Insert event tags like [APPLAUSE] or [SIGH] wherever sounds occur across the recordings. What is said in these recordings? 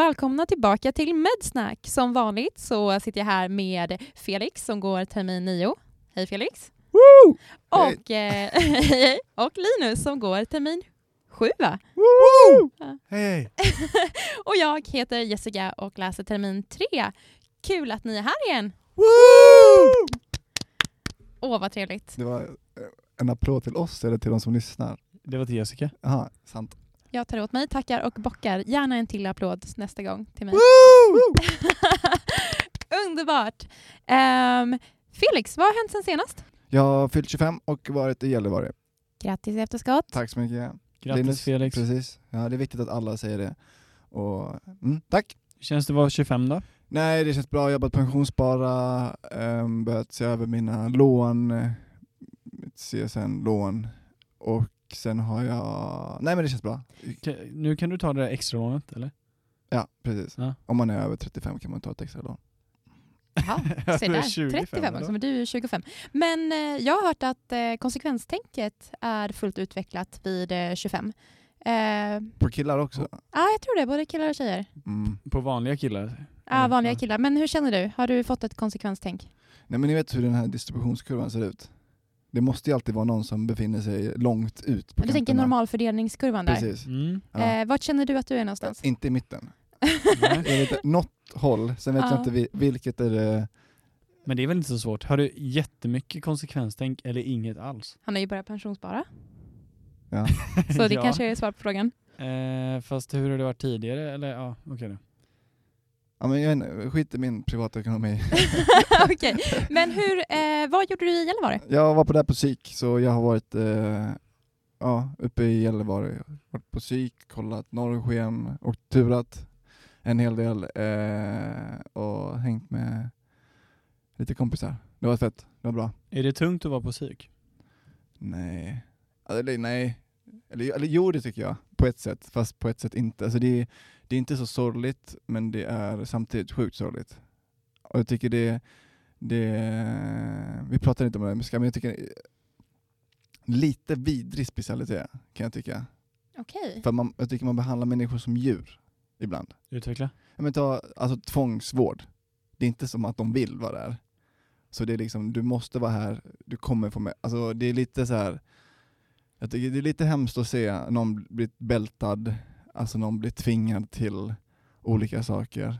välkomna tillbaka till Medsnack. Som vanligt så sitter jag här med Felix som går termin 9. Hej Felix! Woo! Och, eh, [LAUGHS] och Linus som går termin 7 va? Woo! Ja. Hej! [LAUGHS] Och jag heter Jessica och läser termin 3. Kul att ni är här igen! Åh vad trevligt. Det var eh, en applåd till oss eller till de som lyssnar? Det var till Jessica. Jaha, sant. Jag tar åt mig, tackar och bockar. Gärna en till applåd nästa gång till mig. Woo! [LAUGHS] Underbart! Ehm, Felix, vad har hänt sen senast? Jag har fyllt 25 och varit i Gällivare. Grattis i efterskott. Tack så mycket. Grattis Linus, Felix. Precis. Ja, det är viktigt att alla säger det. Och, mm, tack! Hur känns det att vara 25 då? Nej, det känns bra. Jag har börjat pensionsspara, um, börjat se över mina lån, eh, mitt CSN-lån och sen har jag... Nej men det känns bra. Nu kan du ta det där extra lånet eller? Ja, precis. Ja. Om man är över 35 kan man ta ett extra lån. Jaha, [LAUGHS] se där. 25 35 då? också, men du är 25. Men eh, jag har hört att eh, konsekvenstänket är fullt utvecklat vid eh, 25. Eh, Ja, På killar också. jag tror det. Både killar och tjejer. Mm. På vanliga killar? Ja, vanliga Ja. killar. Men hur känner du? Har du fått ett konsekvenstänk? Nej men ni vet hur den här distributionskurvan ser ut. Det måste ju alltid vara någon som befinner sig långt ut på Du tänker normalfördelningskurvan där. Precis. Mm. Ja. Eh, vart känner du att du är någonstans? Inte i mitten. Jag vet, något håll, sen vet Ja. jag inte vi- vilket är det... Men det är väl inte så svårt? Har du jättemycket konsekvenstänk eller inget alls? Han har ju börjat pensionsspara. Ja. Så det [LAUGHS] Ja. kanske är svar på frågan. Eh, fast hur har det varit tidigare? Eller ja, okej då. Ja, men jag inte, skit i min privata ekonomi. [LAUGHS] Okej, [LAUGHS] men hur, eh, vad gjorde du i Gällivare? Jag var på där på psyk, så jag har varit eh, ja, uppe i Gällivare. Varit på psyk, kollat norrsken och turat en hel del eh, och hängt med lite kompisar. Det var fett, det var bra. Är det tungt att vara på psyk? Nej, eller nej. Eller, eller jo det tycker jag, på ett sätt, fast på ett sätt inte. Alltså det, det är inte så sorgligt, men det är samtidigt sjukt sorgligt. Och jag tycker det, det vi pratar inte om det, men jag tycker lite vidrig specialitet kan jag tycka. Okej. För man, jag tycker man behandlar människor som djur ibland. Utveckla? Ja, men ta, alltså tvångsvård. Det är inte som att de vill vara där. Så det är liksom, du måste vara här, du kommer få med. Alltså det är lite så här. jag tycker det är lite hemskt att se någon bli bältad, alltså någon blir tvingad till olika saker.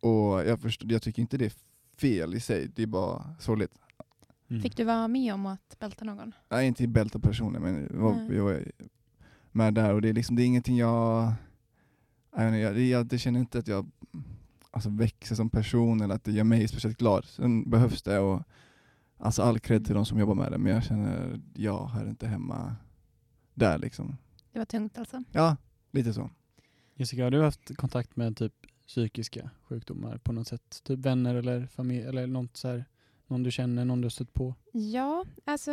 Och jag, förstår, jag tycker inte det är fel i sig, det är bara sorgligt. Mm. Fick du vara med om att bälta någon? Jag är inte bältad personer men jag var, Nej. jag var med där och det är liksom, det är ingenting jag, jag, jag, det- jag det känner inte att jag alltså, växer som person eller att det gör mig speciellt glad. Sen behövs det och alltså all cred till de som jobbar med det men jag känner, jag hör inte hemma där liksom. Det var tungt alltså. Ja, lite så. Jessica, har du haft kontakt med typ psykiska sjukdomar på något sätt? Typ vänner eller familj eller något så här, någon du känner, någon du har stött på? Ja, alltså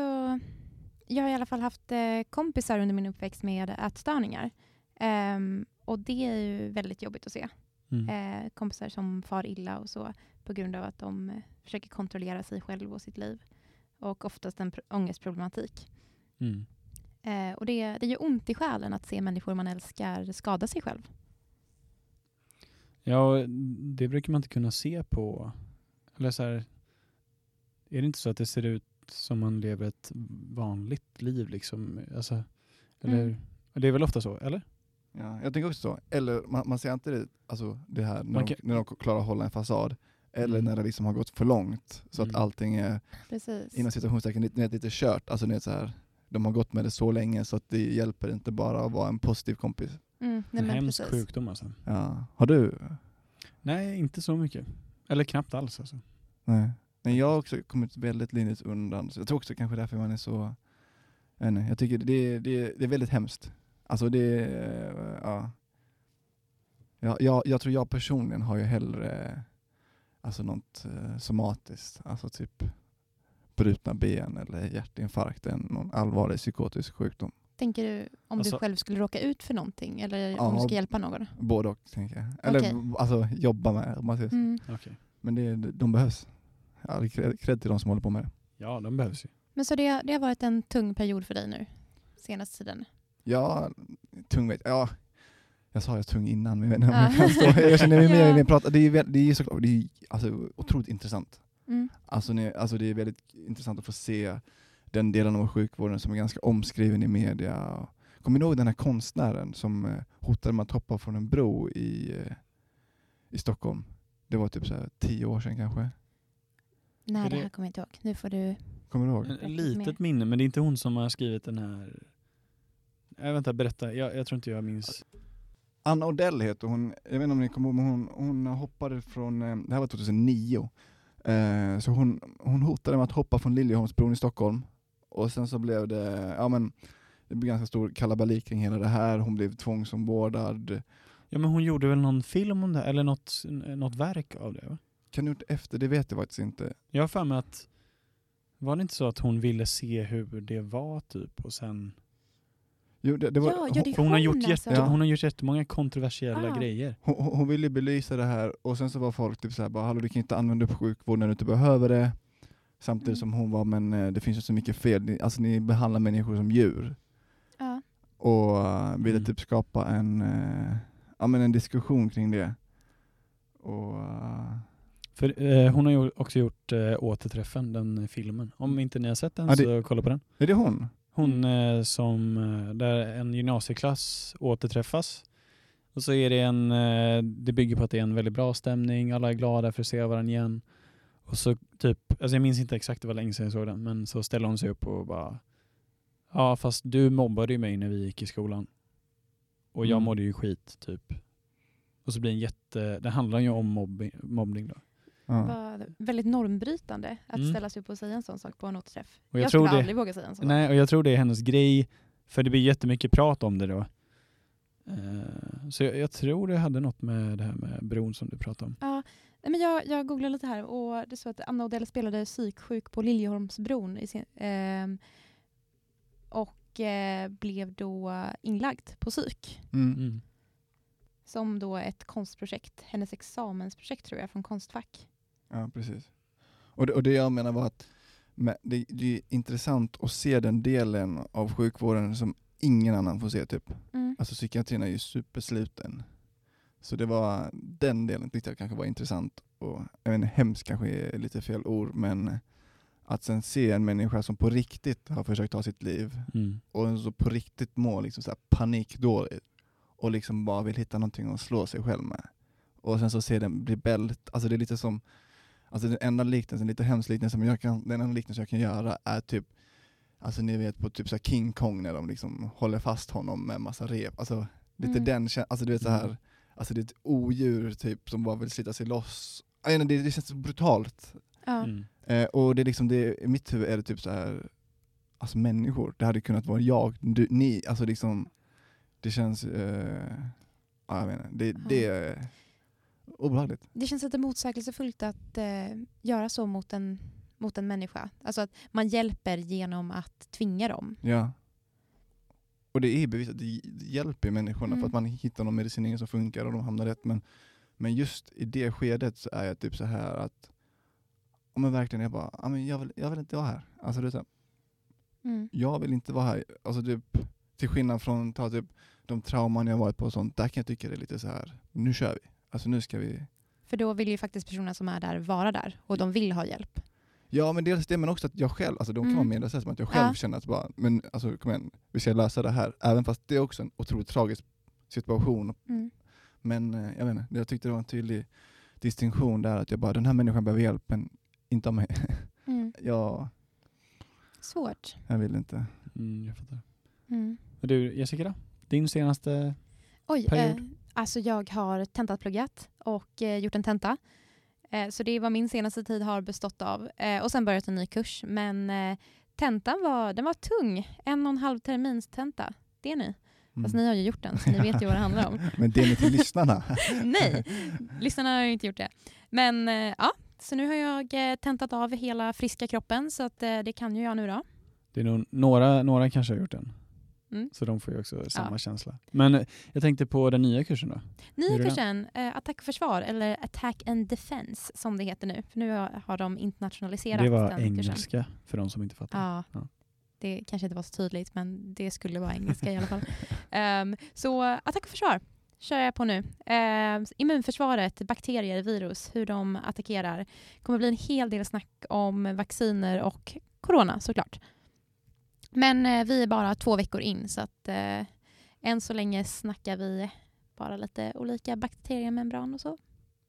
jag har i alla fall haft eh, kompisar under min uppväxt med ätstörningar. Ehm, och det är ju väldigt jobbigt att se. Mm. Eh, kompisar som far illa och så på grund av att de eh, försöker kontrollera sig själv och sitt liv. Och oftast en pr- ångestproblematik. Mm. Eh, och det, det gör ont i själen att se människor man älskar skada sig själv. Ja, det brukar man inte kunna se på... Eller så här, är det inte så att det ser ut som man lever ett vanligt liv liksom? Alltså, eller, Mm. Det är väl ofta så, eller? Ja, jag tänker också så. Eller man, man ser inte det, alltså, det här när, Man de, kan- när de klarar att hålla en fasad. Eller Mm. när det liksom har gått för långt så att Mm. allting är Precis. inom situationstecken lite, lite, lite kört. Alltså, det är så här, de har gått med det så länge så att det hjälper inte bara att vara en positiv kompis. Mm, nej, En men hemsk precis. sjukdom alltså. Ja. Har du? Nej, inte så mycket. Eller knappt alls alltså. Nej. Men jag har också kommit väldigt lindrigt undan. Så jag tror också kanske därför man är så... Jag, inte, jag tycker det, det, det är väldigt hemskt. Alltså det... Ja. Jag, jag, jag tror jag personligen har ju hellre alltså något eh, somatiskt. Alltså typ brutna ben eller hjärtinfarkt än någon allvarlig psykotisk sjukdom. Tänker du om Alltså- du själv skulle råka ut för någonting eller Ja, om du ska hjälpa någon? Både och, tänker jag. Eller Okej. alltså jobba med om man säger så. Mm. Okej. Men det, de behövs. All cred till de som håller på med det. Ja, de behövs ju. Men så det, det har varit en tung period för dig nu, senaste tiden? Ja, tung vet ja. Jag sa jag tung innan, men jag, jag, känner mig mer [LAUGHS] Ja. jag pratar. Det är, väl- det är såklart det är, alltså, otroligt intressant. Mm. Alltså, ni, alltså det är väldigt intressant att få se den delen av sjukvården som är ganska omskriven i media. Kommer ni ihåg den här konstnären som eh, hotade med att hoppa från en bro i, eh, i Stockholm? Det var typ så här tio år sedan kanske. Nej, det det- här kommer jag inte ihåg. Nu får du... Kommer du ihåg? En, litet minne, men det är inte hon som har skrivit den här... Äh, vänta, berätta. Jag, jag tror inte jag minns. Anna Odell heter hon, jag vet inte om ni kommer ihåg, men hon, hon hoppade från, det här var 2009, eh, så hon, hon hotade med att hoppa från Liljeholmsbron i Stockholm, och sen så blev det, ja men, det blev ganska stor kalabalik kring hela det här, hon blev tvångsombordad. Ja men hon gjorde väl någon film om det, eller något, något verk av det va? Kan du gjort efter, det vet jag faktiskt inte. Jag har för mig att, var det inte så att hon ville se hur det var typ och sen... Jo, det, det var, Ja, ja, det För hon har, hon gjort alltså. jätte, Ja. hon har gjort jättemånga kontroversiella Ah. grejer. hon, hon, hon ville belysa det här, och sen så var folk typ såhär, bara, hallå du kan inte använda upp sjukvård när du inte behöver det. Samtidigt Mm. som hon var, men eh, det finns ju så mycket fel, Ni- alltså ni behandlar människor som djur. Ja. och uh, ville Mm. typ skapa en, eh, ja, men en diskussion kring det. Och, eh, För eh, hon har ju också gjort eh, Återträffen, den filmen. Om inte ni har sett den Ja, det- så kolla på den. är det hon? Hon eh, som, eh, där en gymnasieklass återträffas. Och så är det en, eh, det bygger på att det är en väldigt bra stämning, alla är glada för att se varandra igen. Och så typ, alltså jag minns inte exakt, det var länge sedan jag såg den, men så ställer hon sig upp och bara Ja fast du mobbade ju mig när vi gick i skolan. Och jag Mm. mådde ju skit typ. Och så blir en jätte, det handlar ju om mobbing, mobbning då. Ja. var väldigt normbrytande att Mm. ställa sig upp och säga en sån sak på en återträff. Och jag jag skulle det- aldrig våga säga en sån Nej, och jag tror det är hennes grej, för det blir jättemycket prat om det då. Eh, så jag, jag tror det hade något med det här med bron som du pratade om. Ja, men jag, jag googlade lite här och det står att Anna Odell spelade psyksjuk på Liljeholmsbron i sin, ehm, och eh, blev då inlagd på psyk. Mm. som då ett konstprojekt, hennes examensprojekt tror jag från Konstfack. Ja, precis. Och det, och det jag menar var att men det, det är intressant att se den delen av sjukvården som ingen annan får se typ. Mm. Alltså psykiatrin är ju supersluten. Så det var den delen tyckte jag kanske var intressant. Och, jag vet inte, hemskt kanske är lite fel ord, men att sen se en människa som på riktigt har försökt ta sitt liv Mm. och så på riktigt mår liksom så här panikdåligt och liksom bara vill hitta någonting att slå sig själv med. Och sen så ser den bli bält, alltså det är lite som, alltså den enda liknelsen, lite hemsk liknelse, men jag kan, den enda liknelsen jag kan göra är typ, alltså ni vet på typ så här King Kong när de liksom håller fast honom med massa rep, alltså lite Mm. den alltså du vet så här, Mm. alltså det är ett odjur typ som bara vill slita sig loss. Inte, Det, det känns så brutalt. Ja. Mm. Eh, och det är liksom det, i mitt huvud är det typ så här, alltså människor, det hade kunnat vara jag, du, ni, alltså liksom, det känns, eh, ja, jag menar, det, det är obehagligt. Det känns lite motsägelsefullt att eh, göra så mot en, mot en människa. Alltså att man hjälper genom att tvinga dem. Ja. Och det är bevisat, det hjälper människorna Mm. för att man hittar någon medicinering som funkar och de hamnar rätt, men, men just i det skedet så är jag typ så här att, ja men verkligen, jag bara, men jag, vill, jag vill inte vara här. Alltså det är här, Mm. jag vill inte vara här. Alltså typ, till skillnad från ta typ, de trauman jag varit på och sånt, där kan jag tycka det är lite så här. nu kör vi. Alltså nu ska vi. För då vill ju faktiskt personerna som är där vara där och de vill ha hjälp. Ja men dels det men också att jag själv, alltså de kan Mm. vara medvetna som att jag själv Ja. känner att bara, men alltså kom igen, vi ska lösa det här. Även fast det är också en otroligt tragisk situation. Mm. Men eh, jag vet inte, jag tyckte det var en tydlig distinktion där att jag bara, den här människan behöver hjälp men inte av mig. [LAUGHS] Mm. jag, Svårt. jag vill inte. Mm, jag fattar. Mm. Och du Jessica? Din senaste? Oj, Period. eh, alltså jag har tentatpluggat och eh, gjort en tenta. Eh, så det är vad min senaste tid har bestått av. Eh, och sen börjat en ny kurs. Men eh, tentan var, den var tung. En och en halv termins tenta. Det är ni. Fast Mm. ni har ju gjort den så ni vet ju vad det handlar om. [LAUGHS] Men det är till lyssnarna. [LAUGHS] Nej, [LAUGHS] lyssnarna har ju inte gjort det. Men eh, ja, så nu har jag eh, tentat av hela friska kroppen så att eh, det kan ju jag nu då. Det är nog, några, några kanske har gjort den. Mm. Så de får ju också samma Ja. känsla. Men eh, jag tänkte på den nya kursen då. Nya det? kursen, eh, attack och försvar, eller attack and defense som det heter nu. För nu har, de internationaliserat Det var den kursen. engelska för de som inte fattar. Ja, Ja. det kanske inte var så tydligt men det skulle vara engelska i alla fall. [LAUGHS] Ehm, så attack och försvar. kör jag på nu. Eh, immunförsvaret, bakterier, virus, hur de attackerar. kommer bli en hel del snack om vacciner och corona såklart. Men eh, vi är bara två veckor in så att eh, än så länge snackar vi bara lite olika bakteriemembran och så.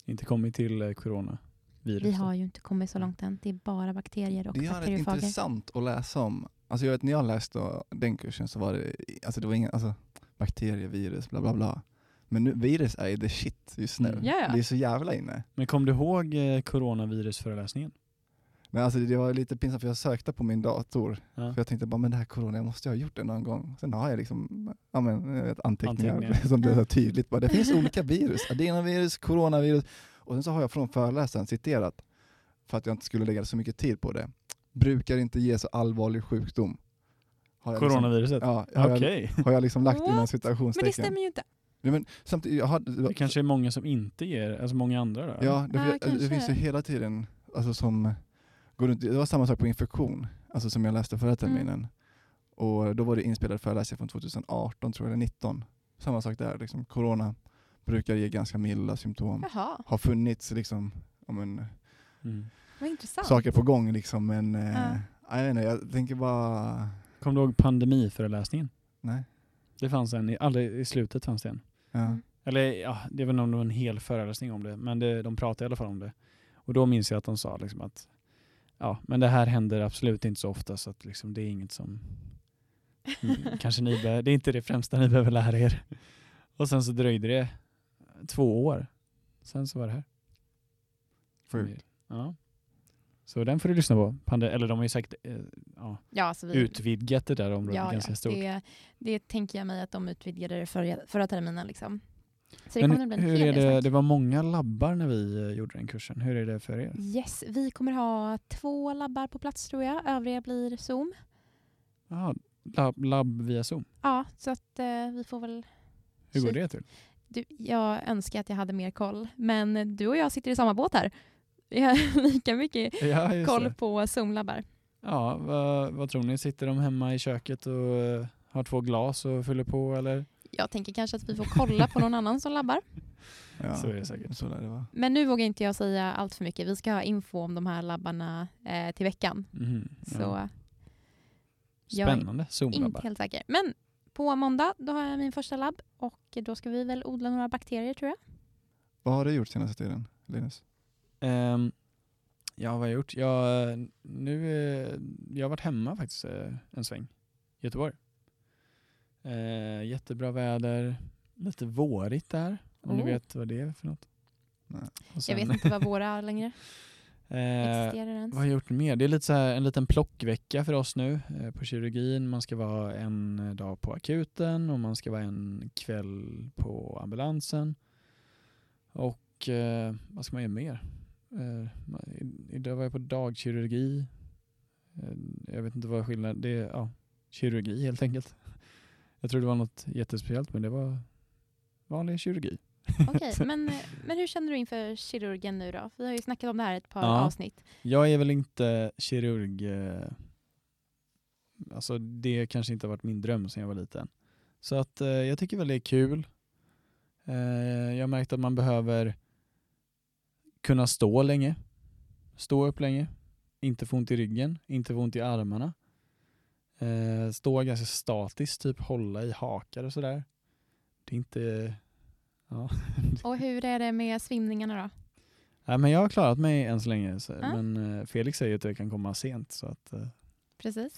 Inte kommit till eh, corona. Vi har ju inte kommit så långt än. Det är bara bakterier och Det är rätt bakteriofager. intressant att läsa om. Alltså jag vet när jag läste den kursen så var det, alltså det var inga, alltså bakterier, virus, bla bla bla. Men nu, virus är ju the shit just nu. Mm. Det är så jävla inne. Men kom du ihåg eh, coronavirusföreläsningen? Men alltså det var lite pinsamt för jag sökte på min dator. Ja. För jag tänkte bara, men det här corona, jag måste ha gjort det någon gång. Sen har jag liksom ja, men, vet, anteckningar, Anteckningar. [LAUGHS] som det är så tydligt. Bara, det finns olika virus, adenovirus, coronavirus. Och sen så har jag från föreläsaren citerat, för att jag inte skulle lägga så mycket tid på det. Brukar inte ge så allvarlig sjukdom. Har jag liksom- Coronaviruset? Ja, har, Okej. jag, har jag liksom lagt inom citationstecken. Men det stämmer ju inte. Men samtidigt, jag hade, Det kanske är många som inte ger, alltså många andra då? Ja, det, Ja, det, kanske. finns ju hela tiden, alltså som går runt, det var samma sak på infektion, alltså som jag läste förra terminen. Mm. Och då var det inspelad föreläsning från 2018 tror jag, eller 19. Samma sak där, liksom, corona brukar ge ganska milda symptom. Jaha, Har funnits liksom, ja, men, Mm. saker på gång liksom, men eh, Ja. jag, vet inte, jag tänker bara, Kom du ihåg pandemiföreläsningen? nej. Det fanns en, i, aldrig, i slutet fanns det en. Ja. Mm. Eller ja, det var nog en hel föreläsning om det, men det, de pratade i alla fall om det. Och då minns jag att de sa liksom att ja, men det här händer absolut inte så ofta så att liksom, det är inget som [LAUGHS] kanske ni det är inte det främsta ni behöver lära er. Och sen så dröjde det två år. Sen så var det här. Sjukt. Ja. Så den får du lyssna på. Pande, eller de har ju säkert eh, ja, Ja, vi, utvidgat det där området ja, ganska ja, stort. det, det tänker jag mig att de utvidgade det förra, förra terminen. Liksom. Så det Men hur är det, det var många labbar när vi eh, gjorde den kursen. Hur är det för er? Yes, vi kommer ha två labbar på plats tror jag. Övriga blir Zoom. Jaha, labb, labb via Zoom. Ja, så att eh, vi får väl... Hur går det till? Du, jag önskar att jag hade mer koll, men du och jag sitter i samma båt här. Vi har [LAUGHS] lika mycket Ja, koll det. på Zoom-labbar. Ja, vad, vad tror ni? Sitter de hemma i köket och eh, har två glas och fyller på eller? Jag tänker kanske att vi får kolla på någon annan som labbar. [LAUGHS] Ja, Så är det säkert. Så det vara. Men nu vågar inte jag säga allt för mycket. Vi ska ha info om de här labbarna eh, till veckan. Mhm, Så ja. jag är Spännande. inte helt säker. Men på måndag då har jag min första labb och då ska vi väl odla några bakterier tror jag. Vad har du gjort senaste tiden, Linus? Ehm, ja, vad har jag gjort? Jag, nu, eh, jag har varit hemma faktiskt eh, en sväng i Göteborg. Eh, jättebra väder, lite vårigt där, om Oh. vet vad det är för något. Och Jag sen, vet inte vad våra är längre [LAUGHS] eh, existerar ens. Vad har jag gjort mer? Det är lite så här, en liten plockvecka för oss nu eh, på kirurgin. Man ska vara en dag på akuten och man ska vara en kväll på ambulansen. Och eh, vad ska man göra mer? Eh, idag var jag på dagkirurgi. Eh, jag vet inte vad skillnaden det är. Ja, kirurgi helt enkelt. Jag tror det var något jättespeciellt men det var vanlig kirurgi. Okej, [LAUGHS] men, eh, men hur känner du inför kirurgen nu då? Vi har ju snackat om det här ett par Ja. avsnitt. Jag är väl inte kirurg. Eh, alltså det kanske inte har varit min dröm sedan jag var liten. Så att eh, jag tycker väl det är kul. Eh, jag har märkt att man behöver kunna stå länge. Stå upp länge. Inte få ont i ryggen, inte få ont i armarna. Eh, stå ganska statiskt, typ hålla i hakar och sådär. Det är inte... Ja. [LAUGHS] Och hur är det med svimningarna då? Nej, men jag har klarat mig än så länge. Så, Ja. Men eh, Felix säger att det kan komma sent. Så att, eh, Precis.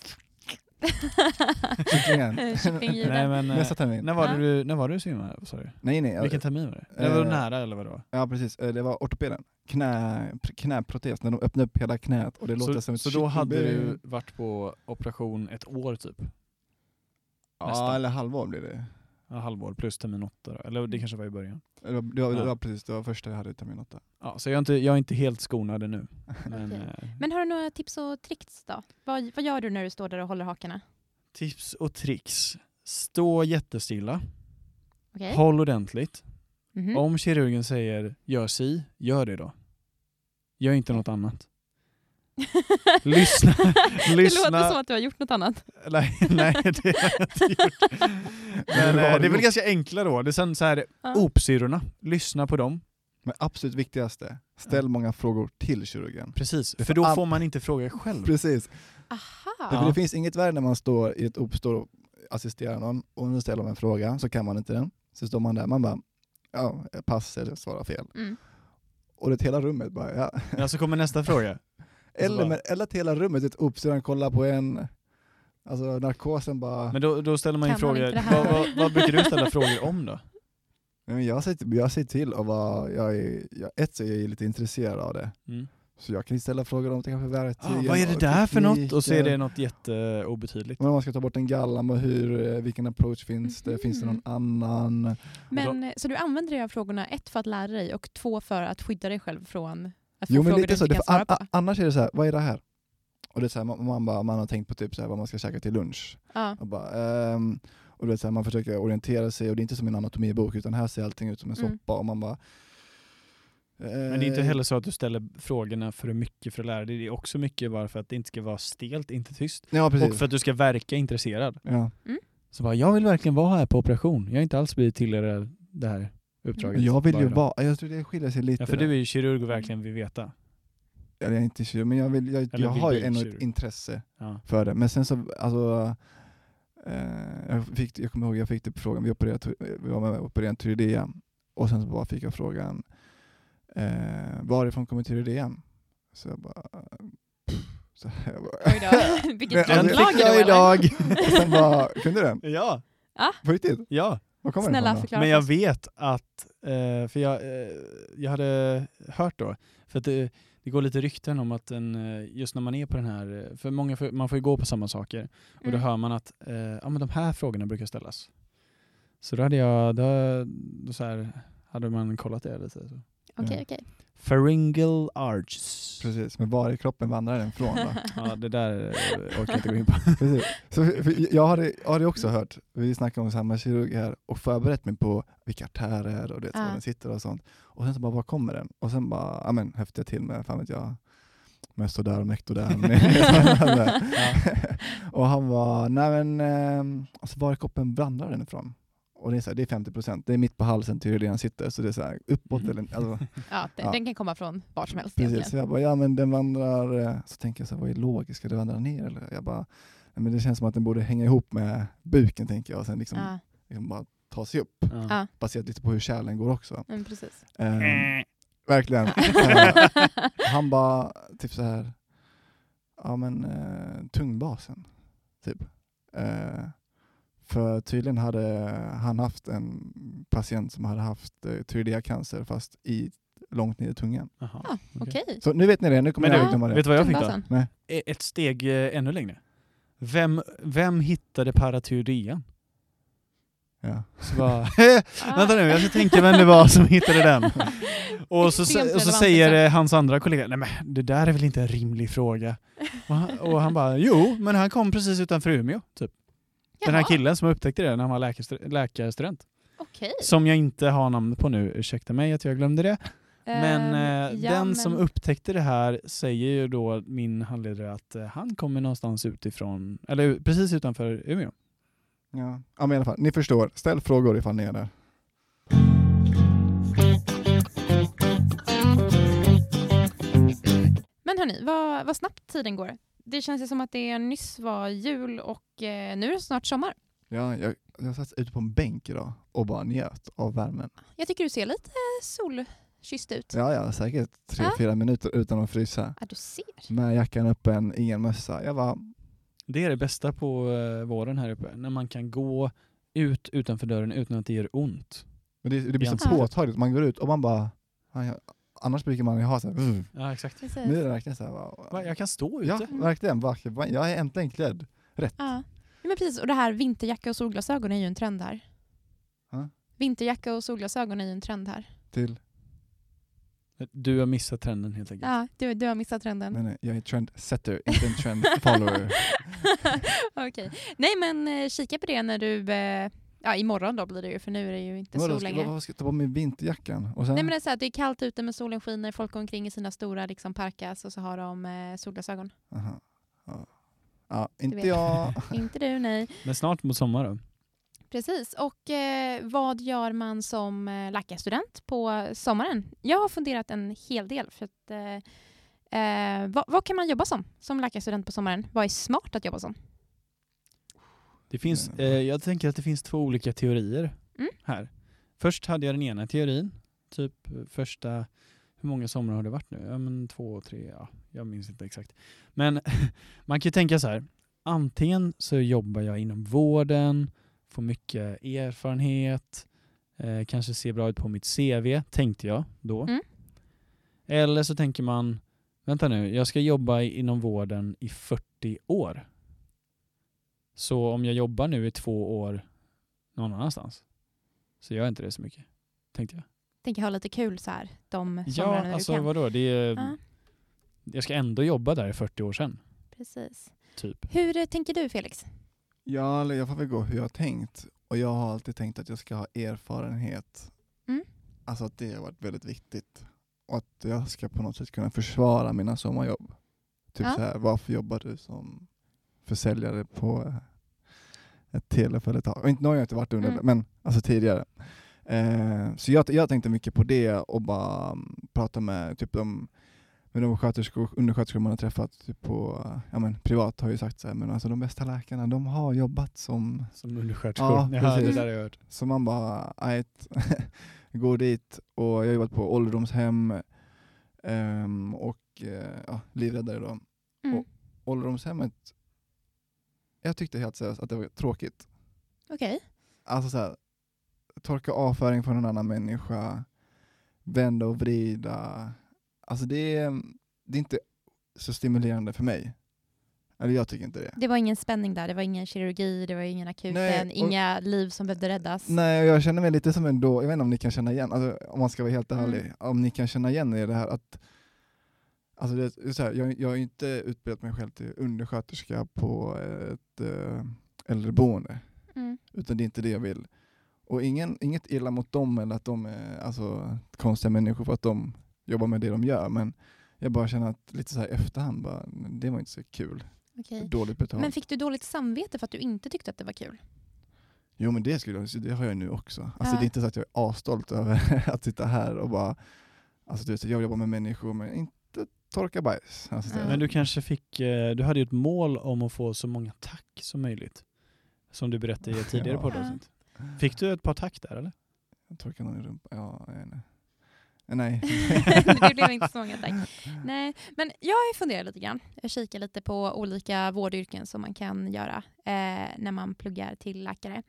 [LAUGHS] Kycklingen. Kycklingljuden. nej, men, eh, Nästa termin. när, var Ja. du, när var du? Vad du? Nej nej. Vilken termin var det? Eller var du eh, nära eller vadå? Ja precis, Eh, det var ortopeden. Knä, pr- knäprotes, när de öppnar upp hela knät och det låter Så, som ett så då hade du varit på operation ett år typ? Ja nästan. eller halvår blir det. Halvår plus termin åtta då. Eller det kanske var i början. Det var, det var, det Ja. var precis, det var första jag hade i termin åtta. Ja, så jag är inte, jag är inte helt skonad ännu. [LAUGHS] Men, Okej. eh, Men har du några tips och tricks då? Vad, vad gör du när du står där och håller hakarna? tips och tricks. Stå jättestilla. Okej. Håll ordentligt. Mhm. Om kirurgen säger gör si, gör det då. Gör inte något annat. [LAUGHS] Lyssna. [LAUGHS] Det lyssna. låter som att du har gjort något annat. [LAUGHS] Nej, nej, det har jag inte gjort. Men eh, det är väl ganska enkla då. Det är sen så här, Ja. opsyrorna, lyssna på dem. Men absolut viktigaste, ställ många frågor till kirurgen. Precis, Det för då får man inte fråga själv. Precis. Aha. För Ja. det finns inget värde när man står i ett op och assisterar någon och nu ställer de en fråga så kan man inte den. Så står man där, man bara ja, pass eller svara fel. Mm. Och det hela rummet bara ja. Ja, så kommer nästa fråga. Eller, bara- eller att hela rummet, ett opstyraren kollar på en, alltså narkosen bara. Men då, då ställer man ju frågor, vad, vad, vad brukar du ställa frågor om då? Men jag, säger, jag säger till och vara, jag är, jag, ett så är jag lite intresserad av det. Mm. Så jag kan ju ställa frågor om till kanske verktygen Ah, vad är det där för något? Och så är det något jätteobetydligt. Men om man ska ta bort en gallam och hur, eh, vilken approach finns det? Finns det någon annan? Men, så du använder dig av frågorna ett för att lära dig och två för att skydda dig själv från att Jo men lite så, det, an, annars är det så här, vad är det här? Och det är så här, man, man, bara, man har tänkt på typ så här, vad man ska käka till lunch. Ja. Och, bara, ehm, och du vet, så här, man försöker orientera sig och det är inte som en anatomibok utan här ser allting ut som en Mm. soppa och man bara... Men det är inte eh, heller så att du ställer frågorna för mycket för att lära dig. Det är också mycket bara för att det inte ska vara stelt, inte tyst. Ja precis. Och för att du ska verka intresserad. ja. Så bara, jag vill verkligen vara här på operation. Jag har inte alls blivit tilldelad det här uppdraget. Jag vill bara ju vara, jag tror det skiljer sig lite. Ja, för där. du är ju kirurg och verkligen vill veta. Eller jag är inte kirurg, men jag, vill, jag, Eller jag vill har ju ändå ett intresse Ja. för det. Men sen så, alltså, eh, jag, fick, jag kommer ihåg jag fick typ frågan, vi, opererade, vi var med och opererade en tyroidea och sen så bara fick jag frågan, eh, varifrån kommer tyroidean? Så jag bara, pff, så här, jag bara Oj då, [LAUGHS] vilket Men, alltså, då, eller? idag! och sen bara, kunde den? Ja, På riktigt? ja. Snälla förklara. Men jag vet att, eh, för jag, eh, jag hade hört då, för att det, det går lite rykten om att en, eh, just när man är på den här, för många får, man får ju gå på samma saker, och då Mm. hör man att eh, ja, men de här frågorna brukar ställas. Så då hade jag, då, då så här, hade man kollat det lite. Så. Okej, Ja. okej. Pharyngeal arches. Precis, men var i kroppen vandrar den från då? [LAUGHS] Ja, det där eh, orkar jag inte gå in på. [LAUGHS] Precis. Så, jag hade, jag hade också hört, vi snackade om samma kirurg här, och förberett mig på vilka artärer och det, Ja. var den sitter och sånt. Och sen så bara, var kommer den? Och sen bara, ja men höfte jag till med, fan vet jag, Mestoderm, Mectoderm. [LAUGHS] och han var, nej men, eh, alltså var i kroppen vandrar den ifrån? Och det är, så här, det är 50%, det är mitt på halsen till hur den sitter, så det är så här, uppåt Mhm. eller, alltså, [LAUGHS] Ja, den, Ja. den kan komma från vart som helst Precis, egentligen. så jag bara, ja men den vandrar, eh, så tänker jag så här, vad är logiskt, ska det vandra ner eller? Jag bara, men det känns som att den borde hänga ihop med buken tänker jag, och sen liksom, Ja, liksom bara ta sig upp, Ja. baserat lite på hur kärlen går också. men precis. Eh. verkligen. Eh, han bara, typ så här, ja men eh, tungbasen, typ. Eh, för tydligen hade han haft en patient som hade haft eh, tyroideacancer fast i långt ner i tungan. Jaha, Ja, okej. Okej. Så nu vet ni det, nu kommer Men jag du, glömma det. vet du vad jag fick då? Tungbasen. E- Ett steg eh, ännu längre. Vem, vem hittade paratyrean? Ja. Så bara, Ah. [LAUGHS] [LAUGHS] vänta nu, jag ska tänka vem det var som hittade den. Och så, och så relevant säger eh, hans andra kollega, nej men det där är väl inte en rimlig fråga. Och han, och han bara, jo, men han kom precis utanför Umeå. Typ. Den här killen som upptäckte det när han var läkarstu- läkarstudent. Okej. Som jag inte har namn på nu, ursäkta mig att jag glömde det. Men eh, ja, den men- som upptäckte det här säger ju då min handledare att eh, han kommer någonstans utifrån, eller precis utanför Umeå. Ja. ja, men i alla fall, ni förstår. Ställ frågor ifall ni är där. Men hörni, vad, vad snabbt tiden går. Det känns ju som att det nyss var jul och eh, nu är det snart sommar. Ja, jag, jag satt ute på en bänk idag och bara njöt av värmen. Jag tycker du ser lite solkysst ut. Ja, ja, säkert tre, Ja. fyra minuter utan att frysa. Ja, du ser. Med jackan öppen, ingen mössa. Jag var, Det är det bästa på eh, våren här uppe, när man kan gå ut utanför dörren utan att det gör ont. men det, det blir så påtagligt, man går ut och man bara... Annars brukar man ju ha så här, "Ugh." Ja, exakt. Precis. Nu är det verkligen så här, bara, Jag kan stå ute. Ja, verkligen. vackert. Jag är äntligen klädd. Rätt. Ja. ja, men precis. Och det här vinterjacka och solglasögon är ju en trend här. Ja. Vinterjacka och solglasögon är ju en trend här. Till, Du har missat trenden helt enkelt. Ja, du, du har missat trenden. nej, nej, jag är trendsetter, inte en trend follower. [LAUGHS] Okej. Nej men eh, kika på det när du, eh, Ja, imorgon då blir det ju, för nu är det ju inte Vadå, sol ska, längre. vad, vad ska jag ta på mig vinterjackan? Och sen, Nej men det är så här, det är kallt ute men solen skiner, folk går omkring i sina stora liksom, parkas och så har de eh, solglasögon. Aha. Ja. ja, inte jag. [LAUGHS] [LAUGHS] inte du, nej. Men snart mot sommar då? Precis, och eh, vad gör man som eh, läkarstudent på sommaren? Jag har funderat en hel del. För att, eh, eh, vad, vad kan man jobba som som läkarstudent på sommaren? Vad är smart att jobba som? Det finns, Men- eh, jag tänker att det finns två olika teorier Mm. här. Först hade jag den ena teorin, typ eh, första, hur många somrar har det varit nu? Ja men två, tre, ja, jag minns inte exakt. Men [LAUGHS] man kan ju tänka så här, antingen så jobbar jag inom vården, får mycket erfarenhet, eh, kanske ser bra ut på mitt CV, tänkte jag då. Mm. Eller så tänker man, vänta nu, jag ska jobba inom vården i 40 år. Så om jag jobbar nu i två år någon annanstans så gör jag inte det så mycket, tänkte jag. Tänker ha lite kul så här, de somrarna Ja, du alltså kan. vadå? Det är, Ja, Jag ska ändå jobba där i 40 år sedan, precis. typ. Hur tänker du Felix? Ja, jag får väl gå hur jag har tänkt. Och jag har alltid tänkt att jag ska ha erfarenhet. Mm. Alltså att det har varit väldigt viktigt. Och att jag ska på något sätt kunna försvara mina sommarjobb. Typ Ja. så här, varför jobbar du som försäljare på eh, ett teleföretag? Och inte, nu har jag inte varit under Mm. men alltså tidigare. Eh, så jag, jag tänkte mycket på det och bara mm, prata med typ de med de sköterskor, undersköterskor man har träffat typ på, eh, ja men privat har ju sagt så här, men alltså de bästa läkarna de har jobbat som Som undersköterskor. Ja, Ja, det där har jag hört. så man bara, ajt, [LAUGHS] går dit och jag har jobbat på ålderdomshem ehm, och eh, ja, livräddare då. Mm. Och- Ålderdomshemmet, jag tyckte helt seriöst att det var tråkigt. Okej. Alltså så här, torka avföring från en annan människa, vända och vrida. Alltså det är, det är inte så stimulerande för mig. Eller jag tycker inte det. Det var ingen spänning där, det var ingen kirurgi, det var ingen akuten, Nej, och- inga liv som behövde räddas. Nej, och jag känner mig lite som en då, jag vet inte om ni kan känna igen, alltså, om man ska vara helt Mm. ärlig, om ni kan känna igen er i det här att Alltså det är så här, jag, jag har inte utbildat mig själv till undersköterska på ett äh, äldreboende, Mm. utan det är inte det jag vill. Och ingen, inget illa mot dem eller att de är alltså, konstiga människor för att de jobbar med det de gör, men jag bara känner att lite så här efterhand, bara, det var inte så kul. Okej. Dåligt betalt. Men fick du dåligt samvete för att du inte tyckte att det var kul? Jo men det, skulle jag, det har jag nu också. Alltså Ja. det är inte så att jag är asstolt över [LAUGHS] att sitta här och bara, alltså du vet, jag jobbar med människor men inte torka bajs. Alltså, så- Ja. Men du kanske fick, eh, du hade ju ett mål om att få så många tack som möjligt. Som du berättade i ett tidigare Ja. poddavsnitt. Fick du ett par tack där eller? Jag torkar någon i rumpan, ja, jag vet inte. Eh, Nej. [LAUGHS] det blev inte så många tack. [LAUGHS] Nej, men jag har funderat lite grann. Jag kikar lite på olika vårdyrken som man kan göra eh, när man pluggar till läkare.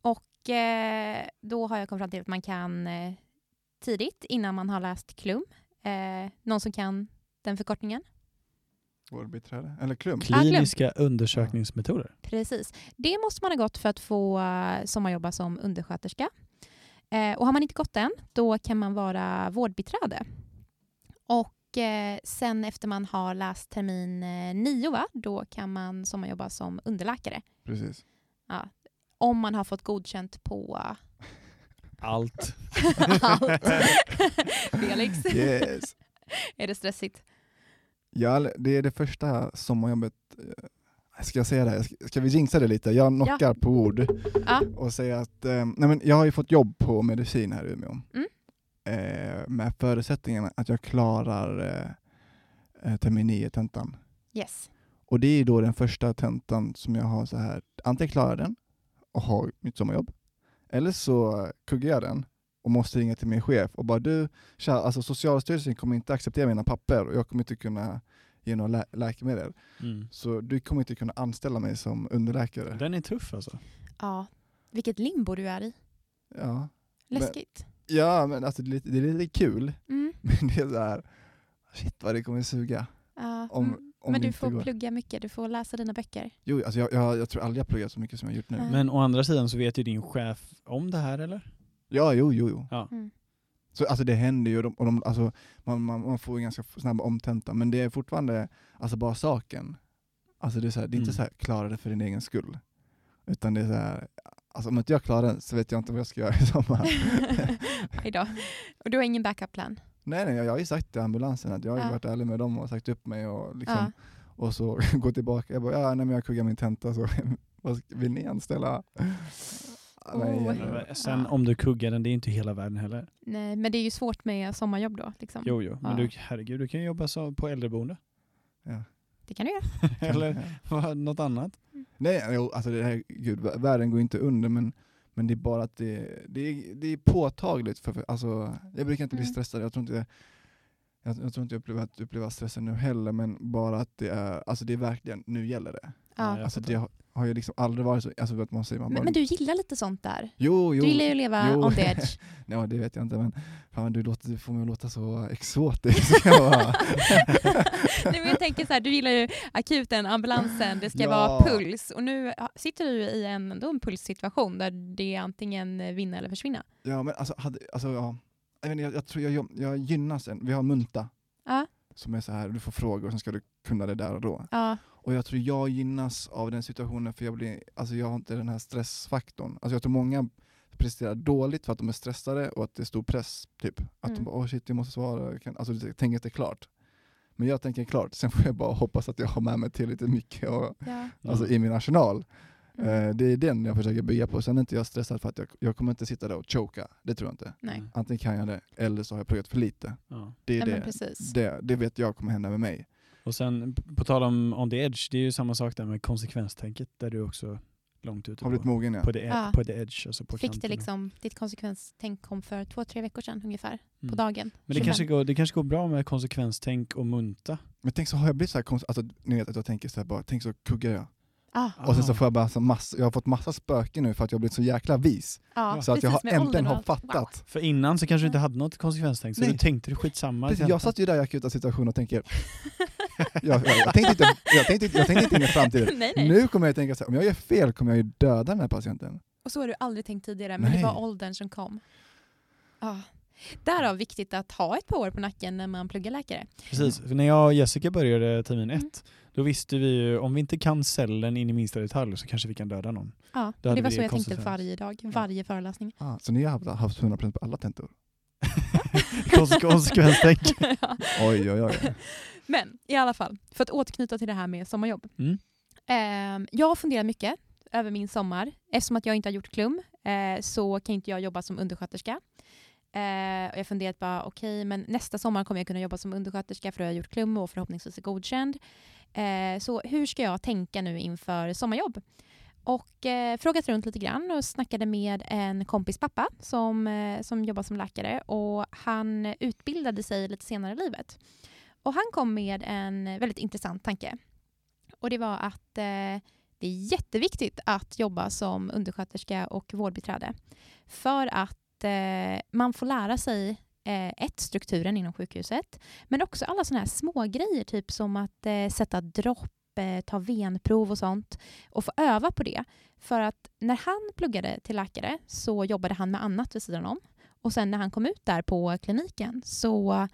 Och eh, då har jag kommit fram till att man kan eh, tidigt, innan man har läst KLUM, eh, någon som kan den förkortningen. Vårdbiträde, eller glöm. Kliniska undersökningsmetoder. Precis. Det måste man ha gått för att få eh, sommarjobba som undersköterska. Eh, och har man inte gått den, då kan man vara vårdbiträde. Och eh, sen efter man har läst termin eh, nio, va? då kan man sommarjobba som underläkare. Precis. Om man har fått godkänt på [LAUGHS] Allt. [LAUGHS] allt. [LAUGHS] Felix, Yes. är det stressigt? Ja, det är det första sommarjobbet, eh, ska jag säga det? här? Ska- vi jinxa det lite? Jag knockar på ord Ja. och säger att eh, nej men jag har ju fått jobb på medicin här i Umeå. Mm. Eh, med förutsättningen att jag klarar eh, eh, termin 9-tentan. Yes. Och det är då den första tentan som jag har så här, antingen klarar jag den och har mitt sommarjobb, eller så kuggar jag den och måste ringa till min chef och bara du, tja, alltså Socialstyrelsen kommer inte acceptera mina papper och jag kommer inte kunna ge några lä- läkemedel. Mm. Så du kommer inte kunna anställa mig som underläkare. Den är tuff alltså. Ja. Vilket limbo du är i. Ja, Läskigt. ja men alltså det är lite, det är lite kul, Mm. [LAUGHS] men det är så här, shit vad det kommer suga. Ja. Om, Mm. om Men du får går. plugga mycket, du får läsa dina böcker. Jo, alltså jag, jag, jag tror aldrig jag pluggat så mycket som jag gjort nu. Nej. Men å andra sidan så vet ju din chef om det här eller? Ja, jo, jo, jo. Ja. Mm. Så alltså det händer ju, och de, och de, alltså, man, man, man får ju ganska snabba omtenta, men det är fortfarande alltså bara saken. Alltså det är, så här, det är inte Mm. så här, klara det för din egen skull. Utan det är så här, alltså om inte jag klarar den så vet jag inte vad jag ska göra i sommar. [LAUGHS] Då. Och du har ingen backup plan? nej nej, jag har ju sagt till ambulansen att jag har ju Ja. varit ärlig med dem och sagt upp mig och liksom, Ja. och så [LAUGHS] gå tillbaka. Jag bara, ja nej men jag kuggar min tenta så [LAUGHS] vill ni anställa? Oh. Men Sen om du kuggar den, det är inte hela världen heller. Nej, men det är ju svårt med sommarjobb då. Liksom. Jo, jo. Men Ja. du, herregud, du kan ju jobba så på äldreboende. ja. Det kan du göra. [LAUGHS] Eller Ja. något annat. Nej, jo, alltså det här, gud, vä- världen går inte under men, men det är bara att det, det, är, det är påtagligt. För, för, alltså, jag brukar inte bli Mm. stressad, jag tror inte, jag, jag tror inte jag upplever att uppleva stressen nu heller, men bara att det är, alltså det är verkligen, nu gäller det. Ja. Alltså det har, ju liksom aldrig varit så, alltså vet man säger man bara, Men, men du gillar lite sånt där. jo, jo, Du gillar ju att leva jo. on the [LAUGHS] edge. ja det vet jag inte men fan, du, låter, du får mig att låta så exotisk. [LAUGHS] Nej, men jag tänker så här, du gillar ju akuten, ambulansen, det ska Ja. vara puls. Och nu sitter du i en, ändå en pulssituation där det är antingen vinna eller försvinna. ja men alltså, hade, alltså ja, jag, inte, jag, jag tror jag, jag, jag gynnas, en, vi har Munta Ja, som är så här, du får frågor och sen ska du kunna det där och då. ja, Och jag tror jag gynnas av den situationen för jag, blir, alltså jag har inte den här stressfaktorn. Alltså jag tror många presterar dåligt för att de är stressade och att det är stor press. Typ. Att Mm. de bara åh shit jag måste svara, jag kan, alltså jag tänker att det är klart. Men jag tänker klart, sen får jag bara hoppas att jag har med mig tillräckligt mycket och, ja. alltså, i min arsenal. Mm. Eh, det är den jag försöker bygga på. Sen är inte jag stressad för att jag, jag kommer inte sitta där och choka. Det tror jag inte. Nej. Antingen kan jag det, eller så har jag pluggat för lite. Ja. Det är Nej, det, precis. det, det vet jag kommer hända med mig. Och sen på tal om on the edge, det är ju samma sak där med konsekvenstänket där du också långt ute Har blivit på, mogen ja. på, the, Ja. på the edge. Alltså på Fick det liksom, ditt konsekvenstänk kom för två, tre veckor sedan ungefär, Mm. på dagen. Men det 25. kanske, går, det kanske går bra med konsekvenstänk och munta. Men tänk så har jag blivit så här konst, alltså ni vet att jag tänker så här bara, tänk så kuggar jag. Ah, Och sen så Ah. får jag bara så massa, jag har fått massa spöken nu för att jag har blivit så jäkla vis. ja, Så att jag har äntligen har fattat. För innan så kanske du inte hade något konsekvenstänk, så Nej. du tänkte du skitsamma. Precis, jag satt ju där i akuta situationer och tänker, [LAUGHS] jag, jag, jag, tänkte inte, jag, tänkte, inte- jag tänkte inte in i framtiden. [LAUGHS] Nej, nej. Nu kommer jag tänka så här, om jag gör fel kommer jag ju döda den här patienten. Och så har du aldrig tänkt tidigare, men det Nej. var åldern som kom. Ah. Därav viktigt att ha ett par år på nacken när man pluggar läkare. Precis, för när jag och Jessica började termin Mm. ett, då visste vi ju om vi inte kan cellen in i minsta detalj så kanske vi kan döda någon. Ja, det var så jag tänkte varje dag, varje föreläsning. Ah, så ni har haft, haft 100% på alla tentor? [LAUGHS] Konse- konsekvenstänk. [LAUGHS] Ja. Oj oj oj. Men i alla fall, för att återknyta till det här med sommarjobb. Mm. Ehm, jag har funderat mycket över min sommar. Eftersom att jag inte har gjort klum eh, så kan inte jag jobba som undersköterska. Eh, och jag har funderat bara, okej, men nästa sommar kommer jag kunna jobba som undersköterska för jag har gjort klum och förhoppningsvis är godkänd. Eh, så hur ska jag tänka nu inför sommarjobb? Och eh, frågat runt lite grann och snackade med en kompis pappa som, eh, som jobbar som läkare och han utbildade sig lite senare i livet. Och han kom med en väldigt intressant tanke. Och det var att eh, det är jätteviktigt att jobba som undersköterska och vårdbiträde. För att eh, man får lära sig eh, ett, strukturen inom sjukhuset, men också alla sådana här små grejer typ som att eh, sätta dropp, eh, ta venprov och sånt och få öva på det. För att när han pluggade till läkare så jobbade han med annat vid sidan om. Och sen när han kom ut där på kliniken så